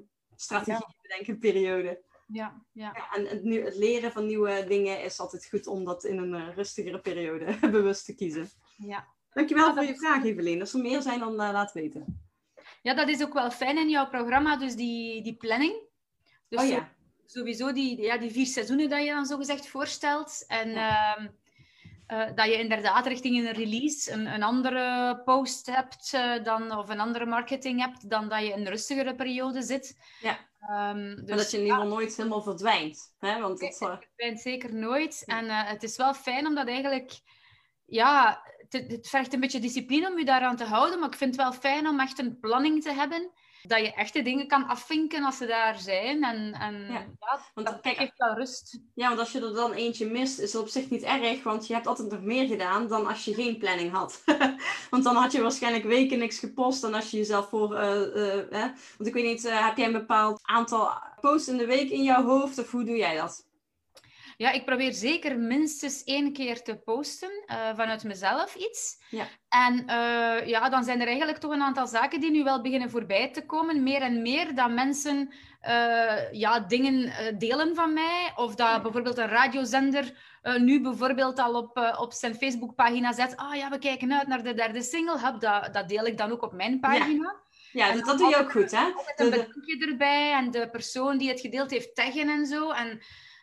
A: bedenken periode.
B: Ja, ja.
A: Ja, en het, leren van nieuwe dingen is altijd goed om dat in een eh, rustigere periode bewust te kiezen.
B: ja.
A: Dankjewel voor je vraag, Evelien. Als er meer zijn, dan eh, laat weten.
B: Ja, dat is ook wel fijn in jouw programma, dus die, die planning. Dus
A: oh ja.
B: sowieso die, ja, die vier seizoenen dat je dan zogezegd voorstelt. En ehm, eh, dat je inderdaad richting een release een, een andere post hebt eh, dan, of een andere marketing hebt dan dat je in een rustigere periode zit.
A: Ja. Maar
B: dus
A: dat je in ieder geval nooit helemaal verdwijnt. Hè? Want
B: Nee,
A: dat, eh,
B: het verdwijnt zeker nooit. En het is wel fijn omdat eigenlijk... Ja, het, het vergt een beetje discipline om je daaraan te houden. Maar ik vind het wel fijn om echt een planning te hebben. Dat je echte dingen kan afvinken als ze daar zijn. En, en
A: Ja.
B: ja,
A: Want
B: dat
A: kijk-
B: geeft wel rust.
A: ja, want als je er dan eentje mist, is het op zich niet erg. Want je hebt altijd nog meer gedaan dan als je geen planning had. want dan had je waarschijnlijk weken niks gepost. En als je jezelf voor... eh, hè? Want ik weet niet, eh, heb jij een bepaald aantal posts in de week in jouw hoofd? Of hoe doe jij dat?
B: Ja, ik probeer zeker minstens één keer te posten eh, vanuit mezelf iets.
A: Ja.
B: En eh, ja, dan zijn er eigenlijk toch een aantal zaken die nu wel beginnen voorbij te komen. Meer en meer dat mensen eh, ja, dingen delen van mij. Of dat
A: Ja.
B: bijvoorbeeld een radiozender nu bijvoorbeeld al op, op zijn Facebookpagina zet. Ah ja, we kijken uit naar de derde single. Hup, dat, dat deel ik dan ook op mijn pagina.
A: Ja, dat, dat doe je ook goed, hè?
B: Met een bedankje erbij en de persoon die het gedeeld heeft taggen en zo. En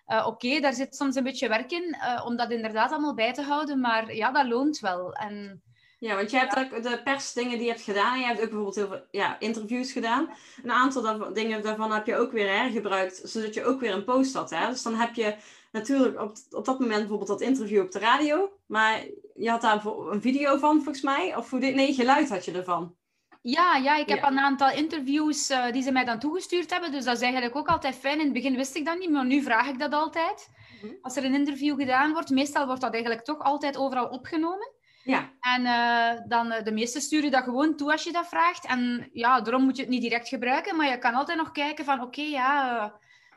B: eh, oké, daar zit soms een beetje werk in eh, om dat inderdaad allemaal bij te houden. Maar ja, dat loont wel. En
A: Ja, want je hebt ook de persdingen die je hebt gedaan. Je hebt ook bijvoorbeeld heel veel ja, interviews gedaan. Een aantal daarvan, dingen daarvan heb je ook weer hergebruikt, zodat je ook weer een post had. Hè? Dus dan heb je natuurlijk op, op dat moment bijvoorbeeld dat interview op de radio. Maar je had daar een video van, volgens mij. Of hoe dit, nee, geluid had je ervan.
B: Ja, ja, ik heb
A: Ja.
B: een aantal interviews eh, die ze mij dan toegestuurd hebben. Dus dat is eigenlijk ook altijd fijn. In het begin wist ik dat niet, maar nu vraag ik dat altijd.
A: Mhm.
B: Als er een interview gedaan wordt, meestal wordt dat eigenlijk toch altijd overal opgenomen.
A: Ja,
B: En eh, dan eh, de meesten sturen dat gewoon toe als je dat vraagt. En ja, daarom moet je het niet direct gebruiken, maar je kan altijd nog kijken van oké, ja,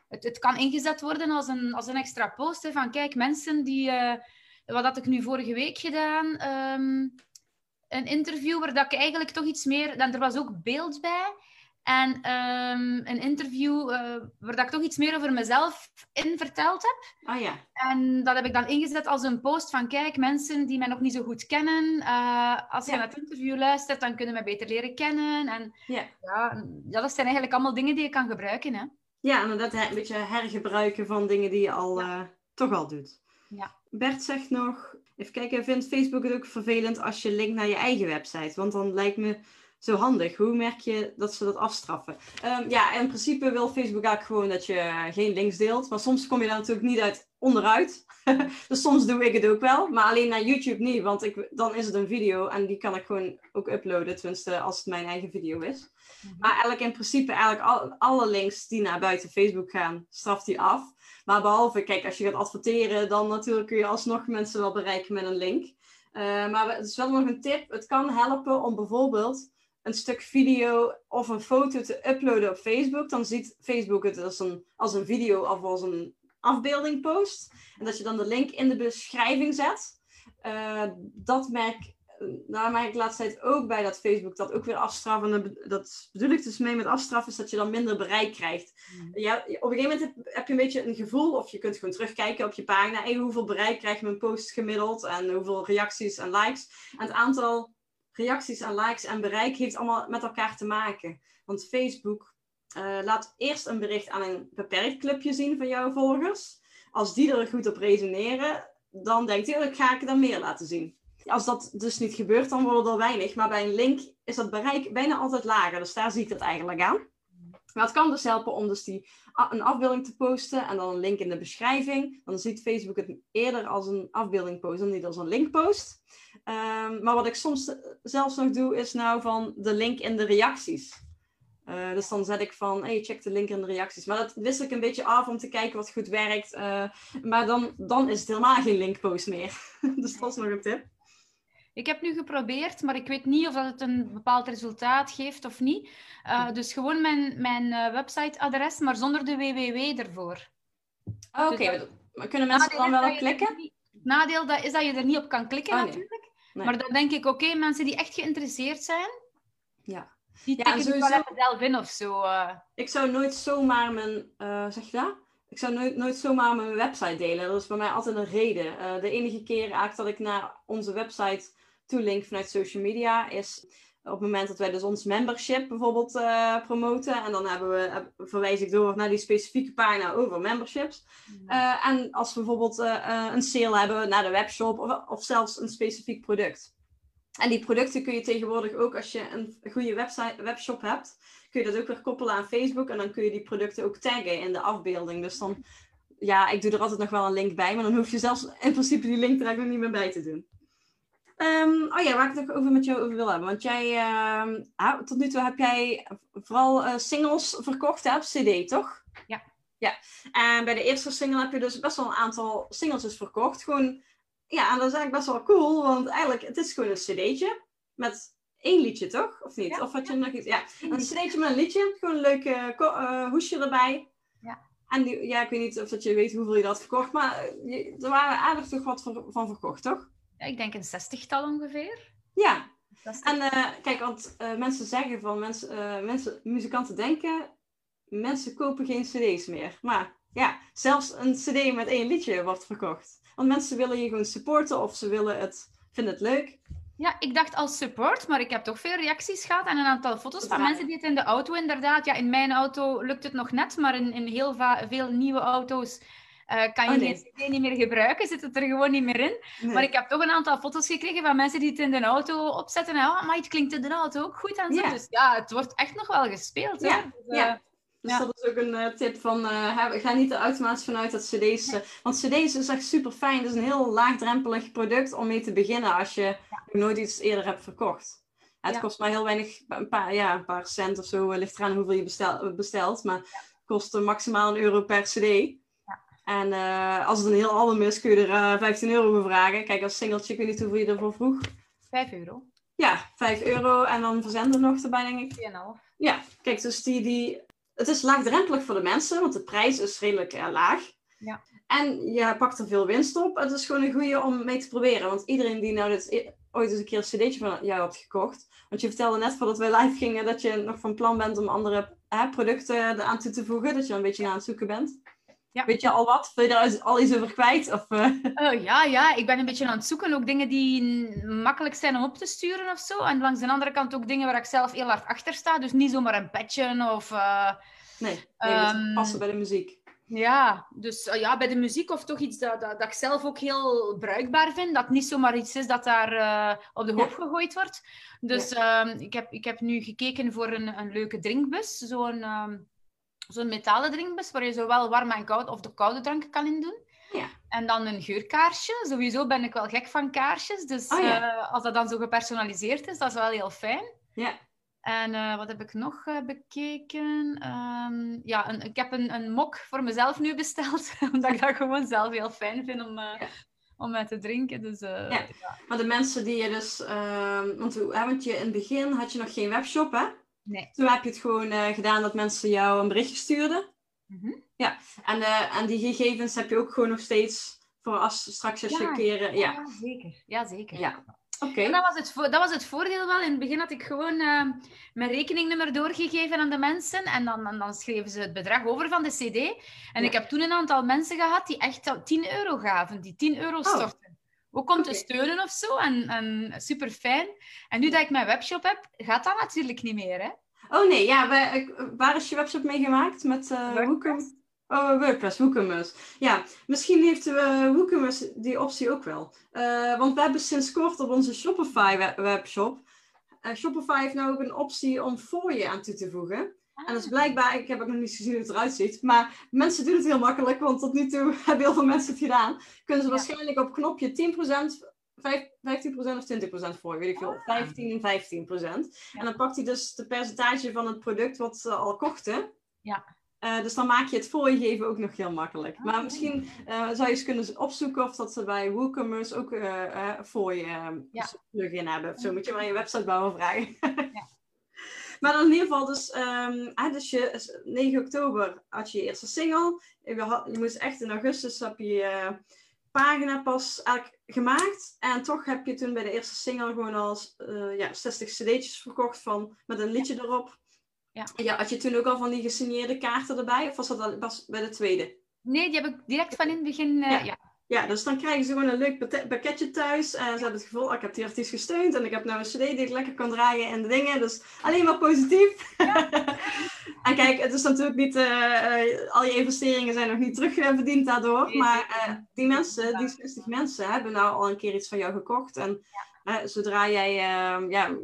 B: het, het kan ingezet worden als een, als een extra post. Hè, van kijk, mensen die, wat had ik nu vorige week gedaan? Ehm, een interview waar dat ik eigenlijk toch iets meer, dan er was ook beeld bij. En ehm, een interview eh, waar dat ik toch iets meer over mezelf in verteld heb.
A: ah ja.
B: En dat heb ik dan ingezet als een post van kijk, mensen die mij nog niet zo goed kennen. eh, als je
A: Ja.
B: naar het interview luistert, dan kunnen mij beter leren kennen. En
A: Ja.
B: ja, ja, dat zijn eigenlijk allemaal dingen die je kan gebruiken. Hè?
A: Ja, inderdaad, hè, een beetje hergebruiken van dingen die je al eh, toch al doet.
B: Ja.
A: Bert zegt nog, even kijken, vindt Facebook het ook vervelend als je linkt naar je eigen website? Want dan lijkt me zo handig. Hoe merk je dat ze dat afstraffen? Ehm, ja, in principe wil Facebook eigenlijk gewoon dat je geen links deelt. Maar soms kom je daar natuurlijk niet uit onderuit. dus soms doe ik het ook wel. Maar alleen naar YouTube niet, want ik, dan is het een video en die kan ik gewoon ook uploaden. Tenminste, als het mijn eigen video is. Maar eigenlijk in principe, eigenlijk al, alle links die naar buiten Facebook gaan, straft hij af. Maar behalve, kijk, als je gaat adverteren, dan natuurlijk kun je alsnog mensen wel bereiken met een link. Eh, maar het is wel nog een tip. Het kan helpen om bijvoorbeeld een stuk video of een foto te uploaden op Facebook. Dan ziet Facebook het als een, als een video of als een afbeelding post. En dat je dan de link in de beschrijving zet. Eh, dat merk nou merk ik de laatste tijd ook bij dat Facebook dat ook weer afstraft. En dat- bedoel ik dus mee met afstraffen, is dat je dan minder bereik krijgt. Ja, op een gegeven moment heb, heb je een beetje een gevoel, of je kunt gewoon terugkijken op je pagina. Hey, hoeveel bereik krijgt mijn post gemiddeld en hoeveel reacties en likes. En het aantal reacties en likes en bereik heeft allemaal met elkaar te maken. Want Facebook eh, laat eerst een bericht aan een beperkt clubje zien van jouw volgers. Als die er goed op resoneren, dan denkt hij, oh, ik ga ik dan meer laten zien. Als dat dus niet gebeurt, dan wordt het al weinig. Maar bij een link is dat bereik bijna altijd lager. Dus daar zie ik dat eigenlijk aan. Maar het kan dus helpen om dus die, een afbeelding te posten en dan een link in de beschrijving. Dan ziet Facebook het eerder als een afbeelding posten dan niet als een link post. Ehm, maar wat ik soms zelfs nog doe, is nou van de link in de reacties. Uh, dus dan zet ik van, hey, check de link in de reacties. Maar dat wissel ik een beetje af om te kijken wat goed werkt. Uh, maar dan, dan is het helemaal geen linkpost meer. dus dat is nog een tip.
B: Ik heb nu geprobeerd, maar ik weet niet of dat het een bepaald resultaat geeft of niet. Uh, dus gewoon mijn, mijn websiteadres, maar zonder de www ervoor.
A: Oh, Oké, okay. dus kunnen mensen dan wel klikken?
B: Het nadeel dat is dat je er niet op kan klikken oh, natuurlijk. Nee. Maar dan denk ik, oké, mensen die echt geïnteresseerd zijn,
A: ja.
B: Die ja, tikken sowieso... wel zelf in of zo. Uh.
A: Ik zou nooit zomaar mijn... Uh, zeg je dat? Ik zou nooit, nooit zomaar mijn website delen. Dat is bij mij altijd een reden. Uh, de enige keer eigenlijk dat ik naar onze website toelink vanuit social media is op het moment dat wij dus ons membership bijvoorbeeld uh, promoten. En dan hebben we, verwijs ik door naar die specifieke pagina over memberships. Uh, en als we bijvoorbeeld uh, een sale hebben naar de webshop of, of zelfs een specifiek product. En die producten kun je tegenwoordig ook, als je een goede website, webshop hebt, kun je dat ook weer koppelen aan Facebook. En dan kun je die producten ook taggen in de afbeelding. Dus dan, ja, ik doe er altijd nog wel een link bij, maar dan hoef je zelfs in principe die link er eigenlijk niet meer bij te doen. Um, oh ja, waar ik het nog over met jou over wil hebben. Want jij, uh, tot nu toe heb jij vooral uh, singles verkocht, hè, op CD, toch?
B: Ja.
A: Ja, en bij de eerste single heb je dus best wel een aantal singles dus verkocht. Gewoon ja, en dat is eigenlijk best wel cool, want eigenlijk, het is gewoon een cd'tje met één liedje, toch? Of niet? of had je nog iets? Ja, een cd'tje met een liedje, gewoon een leuk uh, hoesje erbij.
B: Ja.
A: En die, ja, ik weet niet of dat je weet hoeveel je dat verkocht, maar eh, er waren aardig toch wat van verkocht, toch?
B: Ja, ik denk een zestigtal ongeveer.
A: Ja. En uh, kijk, want mensen zeggen van, mensen, mensen, muzikanten denken, mensen kopen geen cd's meer. Maar ja, zelfs een cd met één liedje wordt verkocht. Want mensen willen je gewoon supporten of ze willen het, vinden het leuk.
B: Ja, ik dacht als support, maar ik heb toch veel reacties gehad en een aantal foto's van mensen die het in de auto inderdaad... Ja, in mijn auto lukt het nog net, maar in, in heel veel nieuwe auto's uh, kan je oh, nee. CD niet meer gebruiken, zit het er gewoon niet meer in. Maar ik heb toch een aantal foto's gekregen van mensen die het in de auto opzetten. En oh, maar het klinkt in de auto ook goed en zo. Dus ja, het wordt echt nog wel gespeeld.
A: Ja, dus, ja. Eh, dus dat is ook een uh, tip van, uh, ga niet er automatisch vanuit dat cd's... Uh, want cd's is echt super fijn. Het is een heel laagdrempelig product om mee te beginnen als je nooit iets eerder hebt verkocht. Het kost maar heel weinig, een paar, ja, een paar cent of zo, ligt eraan hoeveel je bestel, bestelt. Maar het kost maximaal een euro per cd. En als het een heel album is, kun je er 15 euro voor vragen. Kijk, als singeltje, ik weet niet hoeveel je ervoor vroeg.
B: 5 euro.
A: Ja, 5 euro en dan verzenden nog erbij, denk ik.
B: 4,5.
A: Ja, kijk, dus die, die het is laagdrempelig voor de mensen, want de prijs is redelijk uh, laag.
B: Ja.
A: En je pakt er veel winst op. Het is gewoon een goede om mee te proberen. Want iedereen die nou dit, ooit eens een keer een cd'tje van jou hebt gekocht. Want je vertelde net voordat we live gingen dat je nog van plan bent om andere hè, producten eraan toe te voegen. Dat je een beetje aan het zoeken bent. Ja. Weet je al wat? Wil je daar al iets over kwijt? Of, uh...
B: oh, ja, ja, ik ben een beetje aan het zoeken. Ook dingen die makkelijk zijn om op te sturen of zo. En langs de andere kant ook dingen waar ik zelf heel hard achter sta. Dus niet zomaar een petje of... Uh...
A: Nee, nee um... passen bij de muziek.
B: Ja, dus ja, bij de muziek of toch iets dat, dat, dat, ik zelf ook heel bruikbaar vind. Dat niet zomaar iets is dat daar uh, op de hoop gegooid wordt. Dus ja. um, ik, heb, ik heb nu gekeken voor een, een leuke drinkbus. Zo'n um, zo'n metalen drinkbus waar je zowel warme en koud of de koude drank kan in doen.
A: Ja.
B: En dan een geurkaarsje. Sowieso ben ik wel gek van kaarsjes. Dus oh, ja. uh, als dat dan zo gepersonaliseerd is, dat is wel heel fijn.
A: Ja.
B: En uh, wat heb ik nog uh, bekeken? Um, ja, een, ik heb een, een mok voor mezelf nu besteld. omdat ik dat gewoon zelf heel fijn vind om, ja. om met te drinken. Dus,
A: ja. ja. Maar de mensen die je dus... want, want je, in het begin had je nog geen webshop, hè?
B: Nee.
A: Toen heb je het gewoon uh, gedaan dat mensen jou een berichtje stuurden.
B: Mm -hmm.
A: Ja, en, uh, en die gegevens heb je ook gewoon nog steeds voor als straks als ja, je keren. Ja.
B: ja, zeker. Ja, zeker.
A: Ja. Okay.
B: dat, was het, dat was het voordeel wel. In het begin had ik gewoon uh, mijn rekeningnummer doorgegeven aan de mensen. En dan, dan, dan, schreven ze het bedrag over van de CD. En ja. ik heb toen een aantal mensen gehad die echt 10 euro gaven, die 10 euro oh. stortten. Oh. Ook om okay. te steunen of zo. En, en super fijn. En nu dat ik mijn webshop heb, gaat dat natuurlijk niet meer. Hè?
A: Oh nee, ja, wij, waar is je webshop mee gemaakt? Met uh, WooCommerce? Oh, WordPress, WooCommerce. Ja, misschien heeft uh, WooCommerce die optie ook wel. Uh, want we hebben sinds kort op onze Shopify webshop. Uh, Shopify heeft nou ook een optie om voor je aan toe te voegen. En dat is blijkbaar, ik heb ook nog niet gezien hoe het eruit ziet, maar mensen doen het heel makkelijk, want tot nu toe hebben heel veel mensen het gedaan. Kunnen ze waarschijnlijk op knopje 10%, 15% of 20% voor, weet ik veel, 15 en 15%. En dan pakt hij dus de percentage van het product wat ze al kochten.
B: Ja.
A: Uh, dus dan maak je het fooiegeven ook nog heel makkelijk.
B: Ah,
A: maar misschien uh, zou je eens kunnen opzoeken of dat ze bij WooCommerce ook uh, voor je ja. plugin hebben. Zo moet je maar je website bouwen vragen. ja. Maar dan in ieder geval, dus, um, dus je, 9 oktober had je je eerste single. Je, had, je moest echt in augustus heb je pagina pas eigenlijk gemaakt. En toch heb je toen bij de eerste single gewoon al uh, ja, 60 cd'tjes verkocht van, met een liedje erop. Ja. ja. Had je toen ook al van die gesigneerde kaarten erbij? Of was dat al pas bij de tweede?
B: Nee, die heb ik direct van in het begin. Uh, ja. ja.
A: Ja, dus dan krijgen ze gewoon een leuk pakketje thuis. En ze hebben het gevoel, oh, ik heb die artiest gesteund. En ik heb nou een cd die ik lekker kan draaien en de dingen. Dus alleen maar positief. Ja. en kijk, het is natuurlijk niet... Uh, al je investeringen zijn nog niet terugverdiend daardoor. maar uh, die mensen, die 60 mensen, hebben nou al een keer iets van jou gekocht. En zodra jij ehm, ja,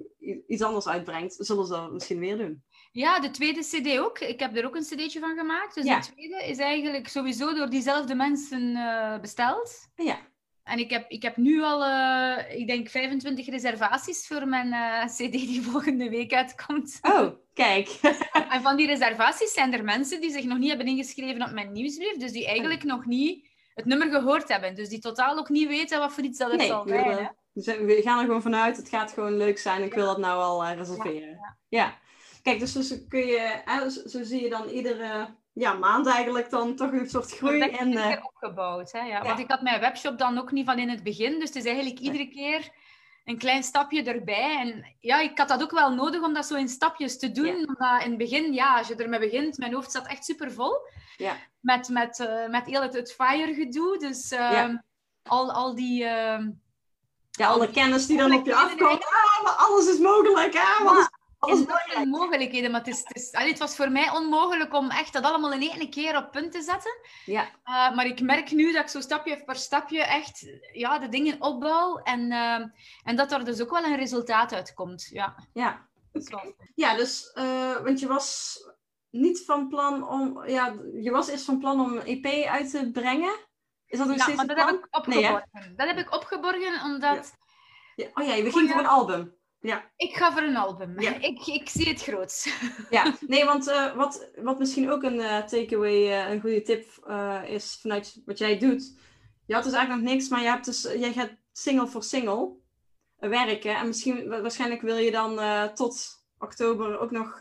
A: iets anders uitbrengt, zullen ze dat misschien weer doen.
B: Ja, de tweede CD ook. Ik heb er ook een CD'tje van gemaakt. Dus de tweede is eigenlijk sowieso door diezelfde mensen uh, besteld.
A: Ja.
B: En ik heb, ik heb nu al, uh, ik denk, 25 reservaties voor mijn uh, CD die volgende week uitkomt.
A: Oh, kijk.
B: en van die reservaties zijn er mensen die zich nog niet hebben ingeschreven op mijn nieuwsbrief. Dus die eigenlijk oh. nog niet het nummer gehoord hebben. Dus die totaal ook niet weten wat voor iets dat het zal zijn.
A: We gaan er gewoon vanuit, het gaat gewoon leuk zijn. Ik wil dat nou al reserveren. ja. ja. Kijk, dus, dus kun je, hè, zo, zie je dan iedere ja, maand eigenlijk dan toch een soort groei.
B: Dat en, uh... opgebouwd. Hè? Ja. Want ik had mijn webshop dan ook niet van in het begin. Dus het is eigenlijk iedere keer een klein stapje erbij. En ja, ik had dat ook wel nodig om dat zo in stapjes te doen. Ja. Omdat in het begin, ja, als je ermee begint, mijn hoofd zat echt super vol.
A: Ja.
B: Met, met, uh, met heel het, het fire gedoe. Dus uh, al, al die... Uh,
A: ja, alle kennis die dan op je afkomt. Ah, alles is mogelijk. Ah,
B: ja is mogelijkheden, maar het, is, het, is, allee, het was voor mij onmogelijk om echt dat allemaal in één keer op punt te zetten.
A: Ja.
B: Uh, maar ik merk nu dat ik zo stapje per stapje echt ja, de dingen opbouw en, uh, en dat er dus ook wel een resultaat uitkomt. Ja,
A: ja. Ja, dus, uh, want je was niet van plan om, ja, je was eerst van plan om een EP uit te brengen. Is dat nog ja, steeds
B: maar dat heb ik opgeborgen. Nee, dat heb ik opgeborgen omdat...
A: Ja. Oh ja, je ging voor een album. Ja.
B: Ik ga voor een album. Ja. Ik, ik zie het groot.
A: Ja, nee, want uh, wat, wat misschien ook een uh, takeaway, uh, een goede tip is vanuit wat jij doet. Je had dus eigenlijk nog niks, maar je hebt dus, jij gaat single voor single werken. En misschien, waarschijnlijk wil je dan tot oktober ook nog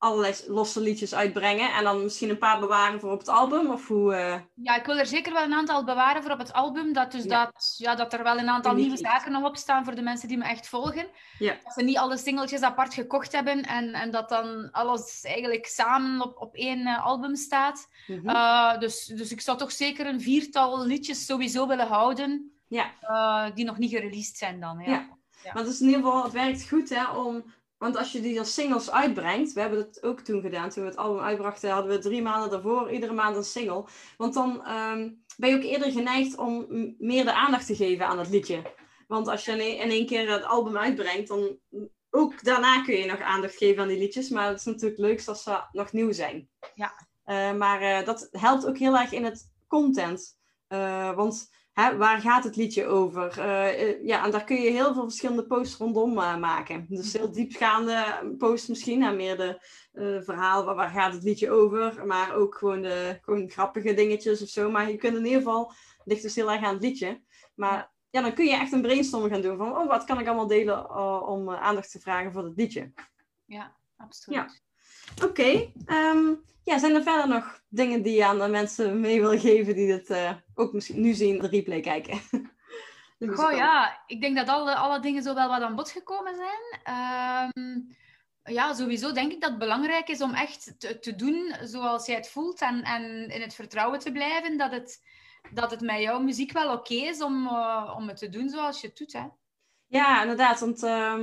A: allerlei losse liedjes uitbrengen en dan misschien een paar bewaren voor op het album? Of hoe, uh...
B: Ja, ik wil er zeker wel een aantal bewaren voor op het album. Dat, dus Dat, ja, dat er wel een aantal nieuwe zaken nog op staan voor de mensen die me echt volgen.
A: Ja.
B: Dat ze niet alle singeltjes apart gekocht hebben en, en dat dan alles eigenlijk samen op, op één uh, album staat. Mm -hmm. uh, dus, dus ik zou toch zeker een viertal liedjes sowieso willen houden.
A: Ja.
B: die nog niet gereleased zijn dan. Ja.
A: ja. ja. Maar dus in ieder geval, het werkt goed hè, om want als je die als singles uitbrengt, we hebben dat ook toen gedaan, toen we het album uitbrachten, hadden we drie maanden daarvoor iedere maand een single. Want dan um, ben je ook eerder geneigd om meer de aandacht te geven aan het liedje. Want als je in één keer het album uitbrengt, dan ook daarna kun je nog aandacht geven aan die liedjes. Maar het is natuurlijk leuk als ze nog nieuw zijn.
B: Ja.
A: Uh, maar uh, dat helpt ook heel erg in het content. Uh, want Hè, waar gaat het liedje over? Uh, ja, en daar kun je heel veel verschillende posts rondom uh, maken. Dus heel diepgaande posts misschien, en meer de uh, verhaal, waar, waar, gaat het liedje over? Maar ook gewoon de gewoon grappige dingetjes of zo. Maar je kunt in ieder geval, ligt dus heel erg aan het liedje. Maar ja, dan kun je echt een brainstorm gaan doen van, oh, wat kan ik allemaal delen om aandacht te vragen voor het liedje?
B: Ja, absoluut.
A: Ja. Oké. Okay. Um, ehm, ja, zijn er verder nog dingen die je aan de mensen mee wil geven die dit uh, ook misschien nu zien, de replay kijken?
B: Goh, ja, ik denk dat alle, alle dingen zo wel wat aan bod gekomen zijn. Um, ja, sowieso denk ik dat het belangrijk is om echt te, te doen zoals jij het voelt en, en in het vertrouwen te blijven dat het, dat het met jouw muziek wel oké okay is om, uh, om het te doen zoals je het doet. Hè?
A: Ja, inderdaad. Want uh,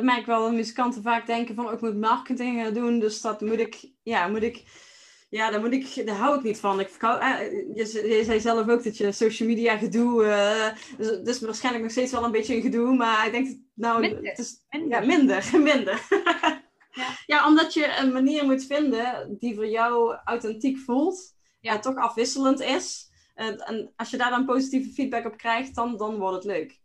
A: dat merk ik wel dat muzikanten vaak denken van oh, ik moet marketing gaan doen, dus dat moet ik, ja, moet ik, ja, daar, moet ik, daar hou ik niet van. Ik eh, je, je, zei zelf ook dat je social media gedoe, uh, dus, dus waarschijnlijk nog steeds wel een beetje een gedoe, maar ik denk, nou,
B: minder.
A: het is minder. ja, minder, minder. ja. omdat je een manier moet vinden die voor jou authentiek voelt. Ja. Toch afwisselend is. En als je daar dan positieve feedback op krijgt, dan, dan wordt het leuk.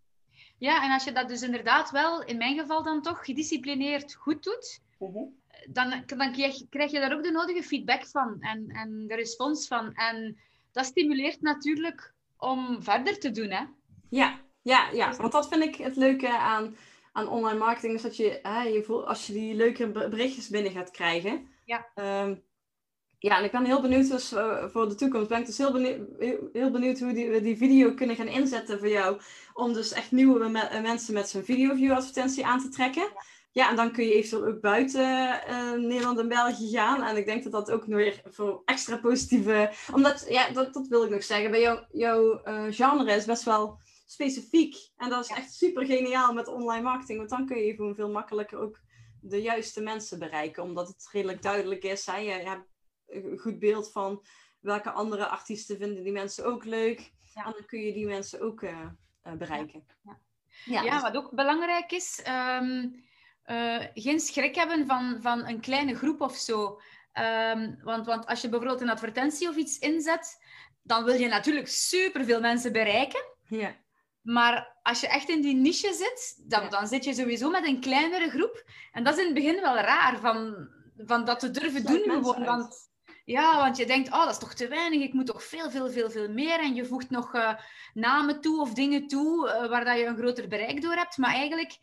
B: Ja, en als je dat dus inderdaad wel, in mijn geval dan toch, gedisciplineerd goed doet, mhm. dan, dan krijg, krijg, je daar ook de nodige feedback van en, en de respons van. En dat stimuleert natuurlijk om verder te doen, hè?
A: Ja, ja, ja. want dat vind ik het leuke aan, aan online marketing, is dat je, hè, je voelt, als je die leuke berichtjes binnen gaat krijgen.
B: Ja.
A: Um, ja, en ik ben heel benieuwd dus, uh, voor de toekomst. Ben ik dus heel benieuwd, heel benieuwd hoe die, we die video kunnen gaan inzetten voor jou. Om dus echt nieuwe me mensen met zo'n video-view advertentie aan te trekken. Ja, en dan kun je eventueel ook buiten uh, Nederland en België gaan. En ik denk dat dat ook nog weer voor extra positieve... Omdat, ja, dat, dat wil ik nog zeggen. Bij jou, jouw uh, genre is best wel specifiek. En dat is echt super geniaal met online marketing. Want dan kun je gewoon veel makkelijker ook de juiste mensen bereiken. Omdat het redelijk duidelijk is. Hè? Je hebt een goed beeld van welke andere artiesten vinden die mensen ook leuk. En dan kun je die mensen ook uh, bereiken.
B: Ja, ja. ja, wat ook belangrijk is, um, uh, geen schrik hebben van, van een kleine groep of zo. Um, want, want als je bijvoorbeeld een advertentie of iets inzet, dan wil je natuurlijk superveel mensen bereiken.
A: Ja.
B: Maar als je echt in die niche zit, dan, dan zit je sowieso met een kleinere groep. En dat is in het begin wel raar, van, van dat te durven doen. Gewoon, want ja, want je denkt, oh, dat is toch te weinig. Ik moet toch veel, veel, veel, veel meer. En je voegt nog uh, namen toe of dingen toe uh, waar dat je een groter bereik door hebt. Maar eigenlijk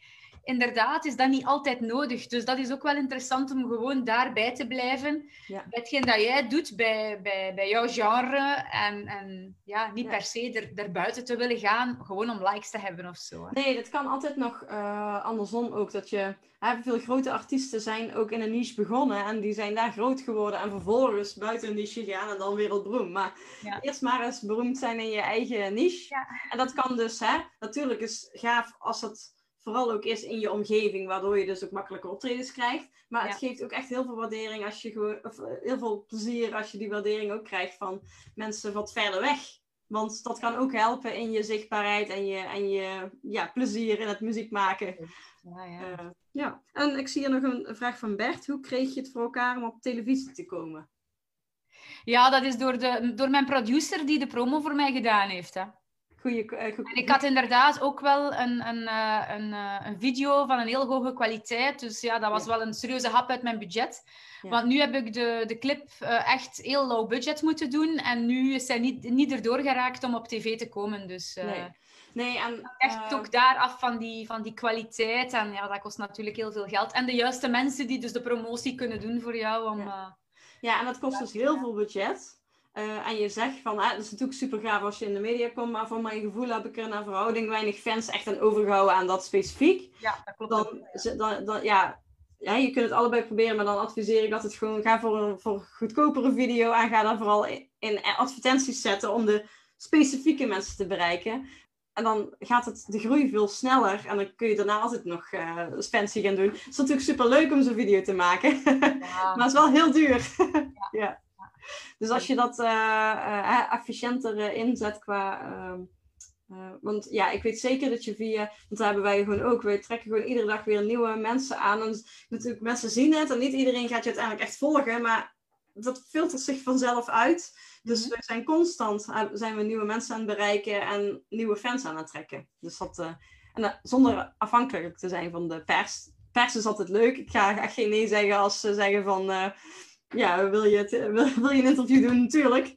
B: inderdaad is dat niet altijd nodig. Dus dat is ook wel interessant om gewoon daarbij te blijven. Ja. Bij hetgeen dat jij doet, bij, bij, bij jouw genre. En, en ja, niet per se er, erbuiten te willen gaan, gewoon om likes te hebben of zo.
A: Nee, dat kan altijd nog uh, andersom ook. Dat je, hè, veel grote artiesten zijn ook in een niche begonnen. En die zijn daar groot geworden. En vervolgens buiten een niche gaan en dan wereldberoemd. Maar eerst maar eens beroemd zijn in je eigen niche. En dat kan dus, hè, natuurlijk is gaaf als het vooral ook is in je omgeving, waardoor je dus ook makkelijker optredens krijgt. Maar het geeft ook echt heel veel waardering als je gewoon, of eh, heel veel plezier als je die waardering ook krijgt van mensen wat verder weg. Want dat kan ook helpen in je zichtbaarheid en je, en je ja, plezier in het muziek maken. Ja, ja. Uh, ja, en ik zie hier nog een vraag van Bert. Hoe kreeg je het voor elkaar om op televisie te komen?
B: Ja, dat is door, de, door mijn producer die de promo voor mij gedaan heeft. Hè.
A: Uh,
B: En ik had inderdaad ook wel een, een, uh, een, uh, een, video van een heel hoge kwaliteit. Dus ja, dat was wel een serieuze hap uit mijn budget. Ja. Want nu heb ik de, de clip echt heel low budget moeten doen. En nu is zij niet, niet erdoor geraakt om op tv te komen. Dus
A: nee. Nee, en,
B: echt ook daar af van die, van die kwaliteit. En ja, dat kost natuurlijk heel veel geld. En de juiste mensen die dus de promotie kunnen doen voor jou. Om,
A: ja. ja, en dat kost dus heel veel budget. Uh, en je zegt van, het is natuurlijk super gaaf als je in de media komt, maar van mijn gevoel heb ik er naar verhouding weinig fans echt aan overgehouden aan dat specifiek.
B: Ja, dat klopt.
A: Dan, dan, dan, ja, ja, je kunt het allebei proberen, maar dan adviseer ik dat het gewoon, ga voor een voor goedkopere video en ga dan vooral in, in advertenties zetten om de specifieke mensen te bereiken. En dan gaat het de groei veel sneller. En dan kun je daarna altijd nog uh, gaan doen. Het is natuurlijk super leuk om zo'n video te maken. Ja. maar het is wel heel duur. ja. ja. Dus als je dat uh, efficiënter inzet qua. Ehm, want ja, ik weet zeker dat je via. Want daar hebben wij gewoon ook. We trekken gewoon iedere dag weer nieuwe mensen aan. En natuurlijk, mensen zien het en niet iedereen gaat je uiteindelijk echt volgen. Maar dat filtert zich vanzelf uit. Dus mhm. we zijn constant zijn we nieuwe mensen aan het bereiken en nieuwe fans aan het trekken. Dus dat, en zonder afhankelijk te zijn van de pers. Pers is altijd leuk. Ik ga, ga geen nee zeggen als ze zeggen van ja, wil je, het, wil, wil, je een interview doen? Natuurlijk.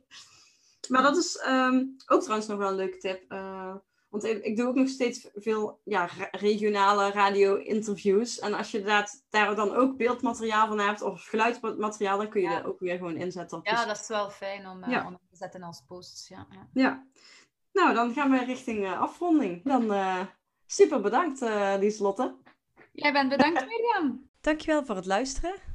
A: Maar dat is um, ook trouwens nog wel een leuke tip. Uh, want ik, ik, doe ook nog steeds veel ja, regionale radio-interviews. En als je dat, daar dan ook beeldmateriaal van hebt of geluidsmateriaal, dan kun je ja. dat ook weer gewoon inzetten.
B: Ja, dus... dat is wel fijn om, uh, ja. om te zetten als posts. Ja, ja.
A: ja. Nou, dan gaan we richting uh, afronding. Dan super bedankt, Lieslotte.
B: Jij bent bedankt, Mirjam.
A: Dankjewel voor het luisteren.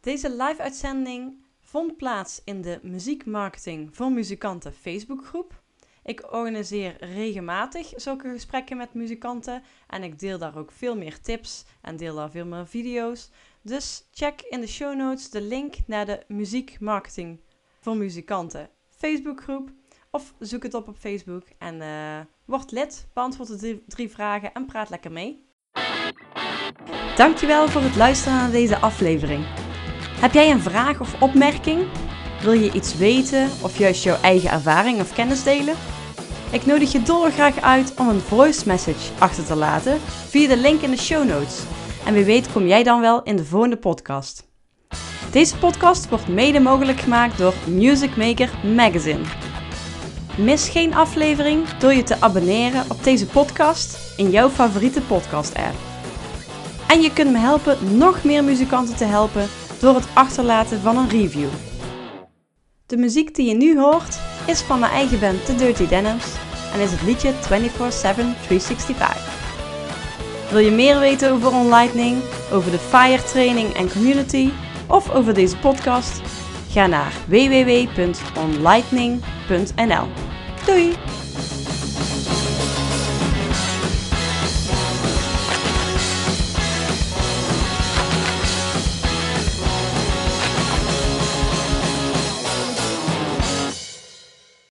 A: Deze live-uitzending vond plaats in de Muziekmarketing voor Muzikanten Facebookgroep. Ik organiseer regelmatig zulke gesprekken met muzikanten en ik deel daar ook veel meer tips en deel daar veel meer video's. Dus check in de show notes de link naar de Muziekmarketing voor Muzikanten Facebookgroep of zoek het op op Facebook en uh, word lid, beantwoord de drie, drie vragen en praat lekker mee. Dankjewel voor het luisteren naar deze aflevering. Heb jij een vraag of opmerking? Wil je iets weten of juist jouw eigen ervaring of kennis delen? Ik nodig je dolgraag uit om een voice message achter te laten via de link in de show notes. En wie weet kom jij dan wel in de volgende podcast. Deze podcast wordt mede mogelijk gemaakt door Music Maker Magazine. Mis geen aflevering door je te abonneren op deze podcast in jouw favoriete podcast-app. En je kunt me helpen nog meer muzikanten te helpen door het achterlaten van een review. De muziek die je nu hoort is van mijn eigen band The Dirty Denims en is het liedje 24-7 365. Wil je meer weten over OnLightning, over de FIRE training en community of over deze podcast? Ga naar www.onlightning.nl. Doei!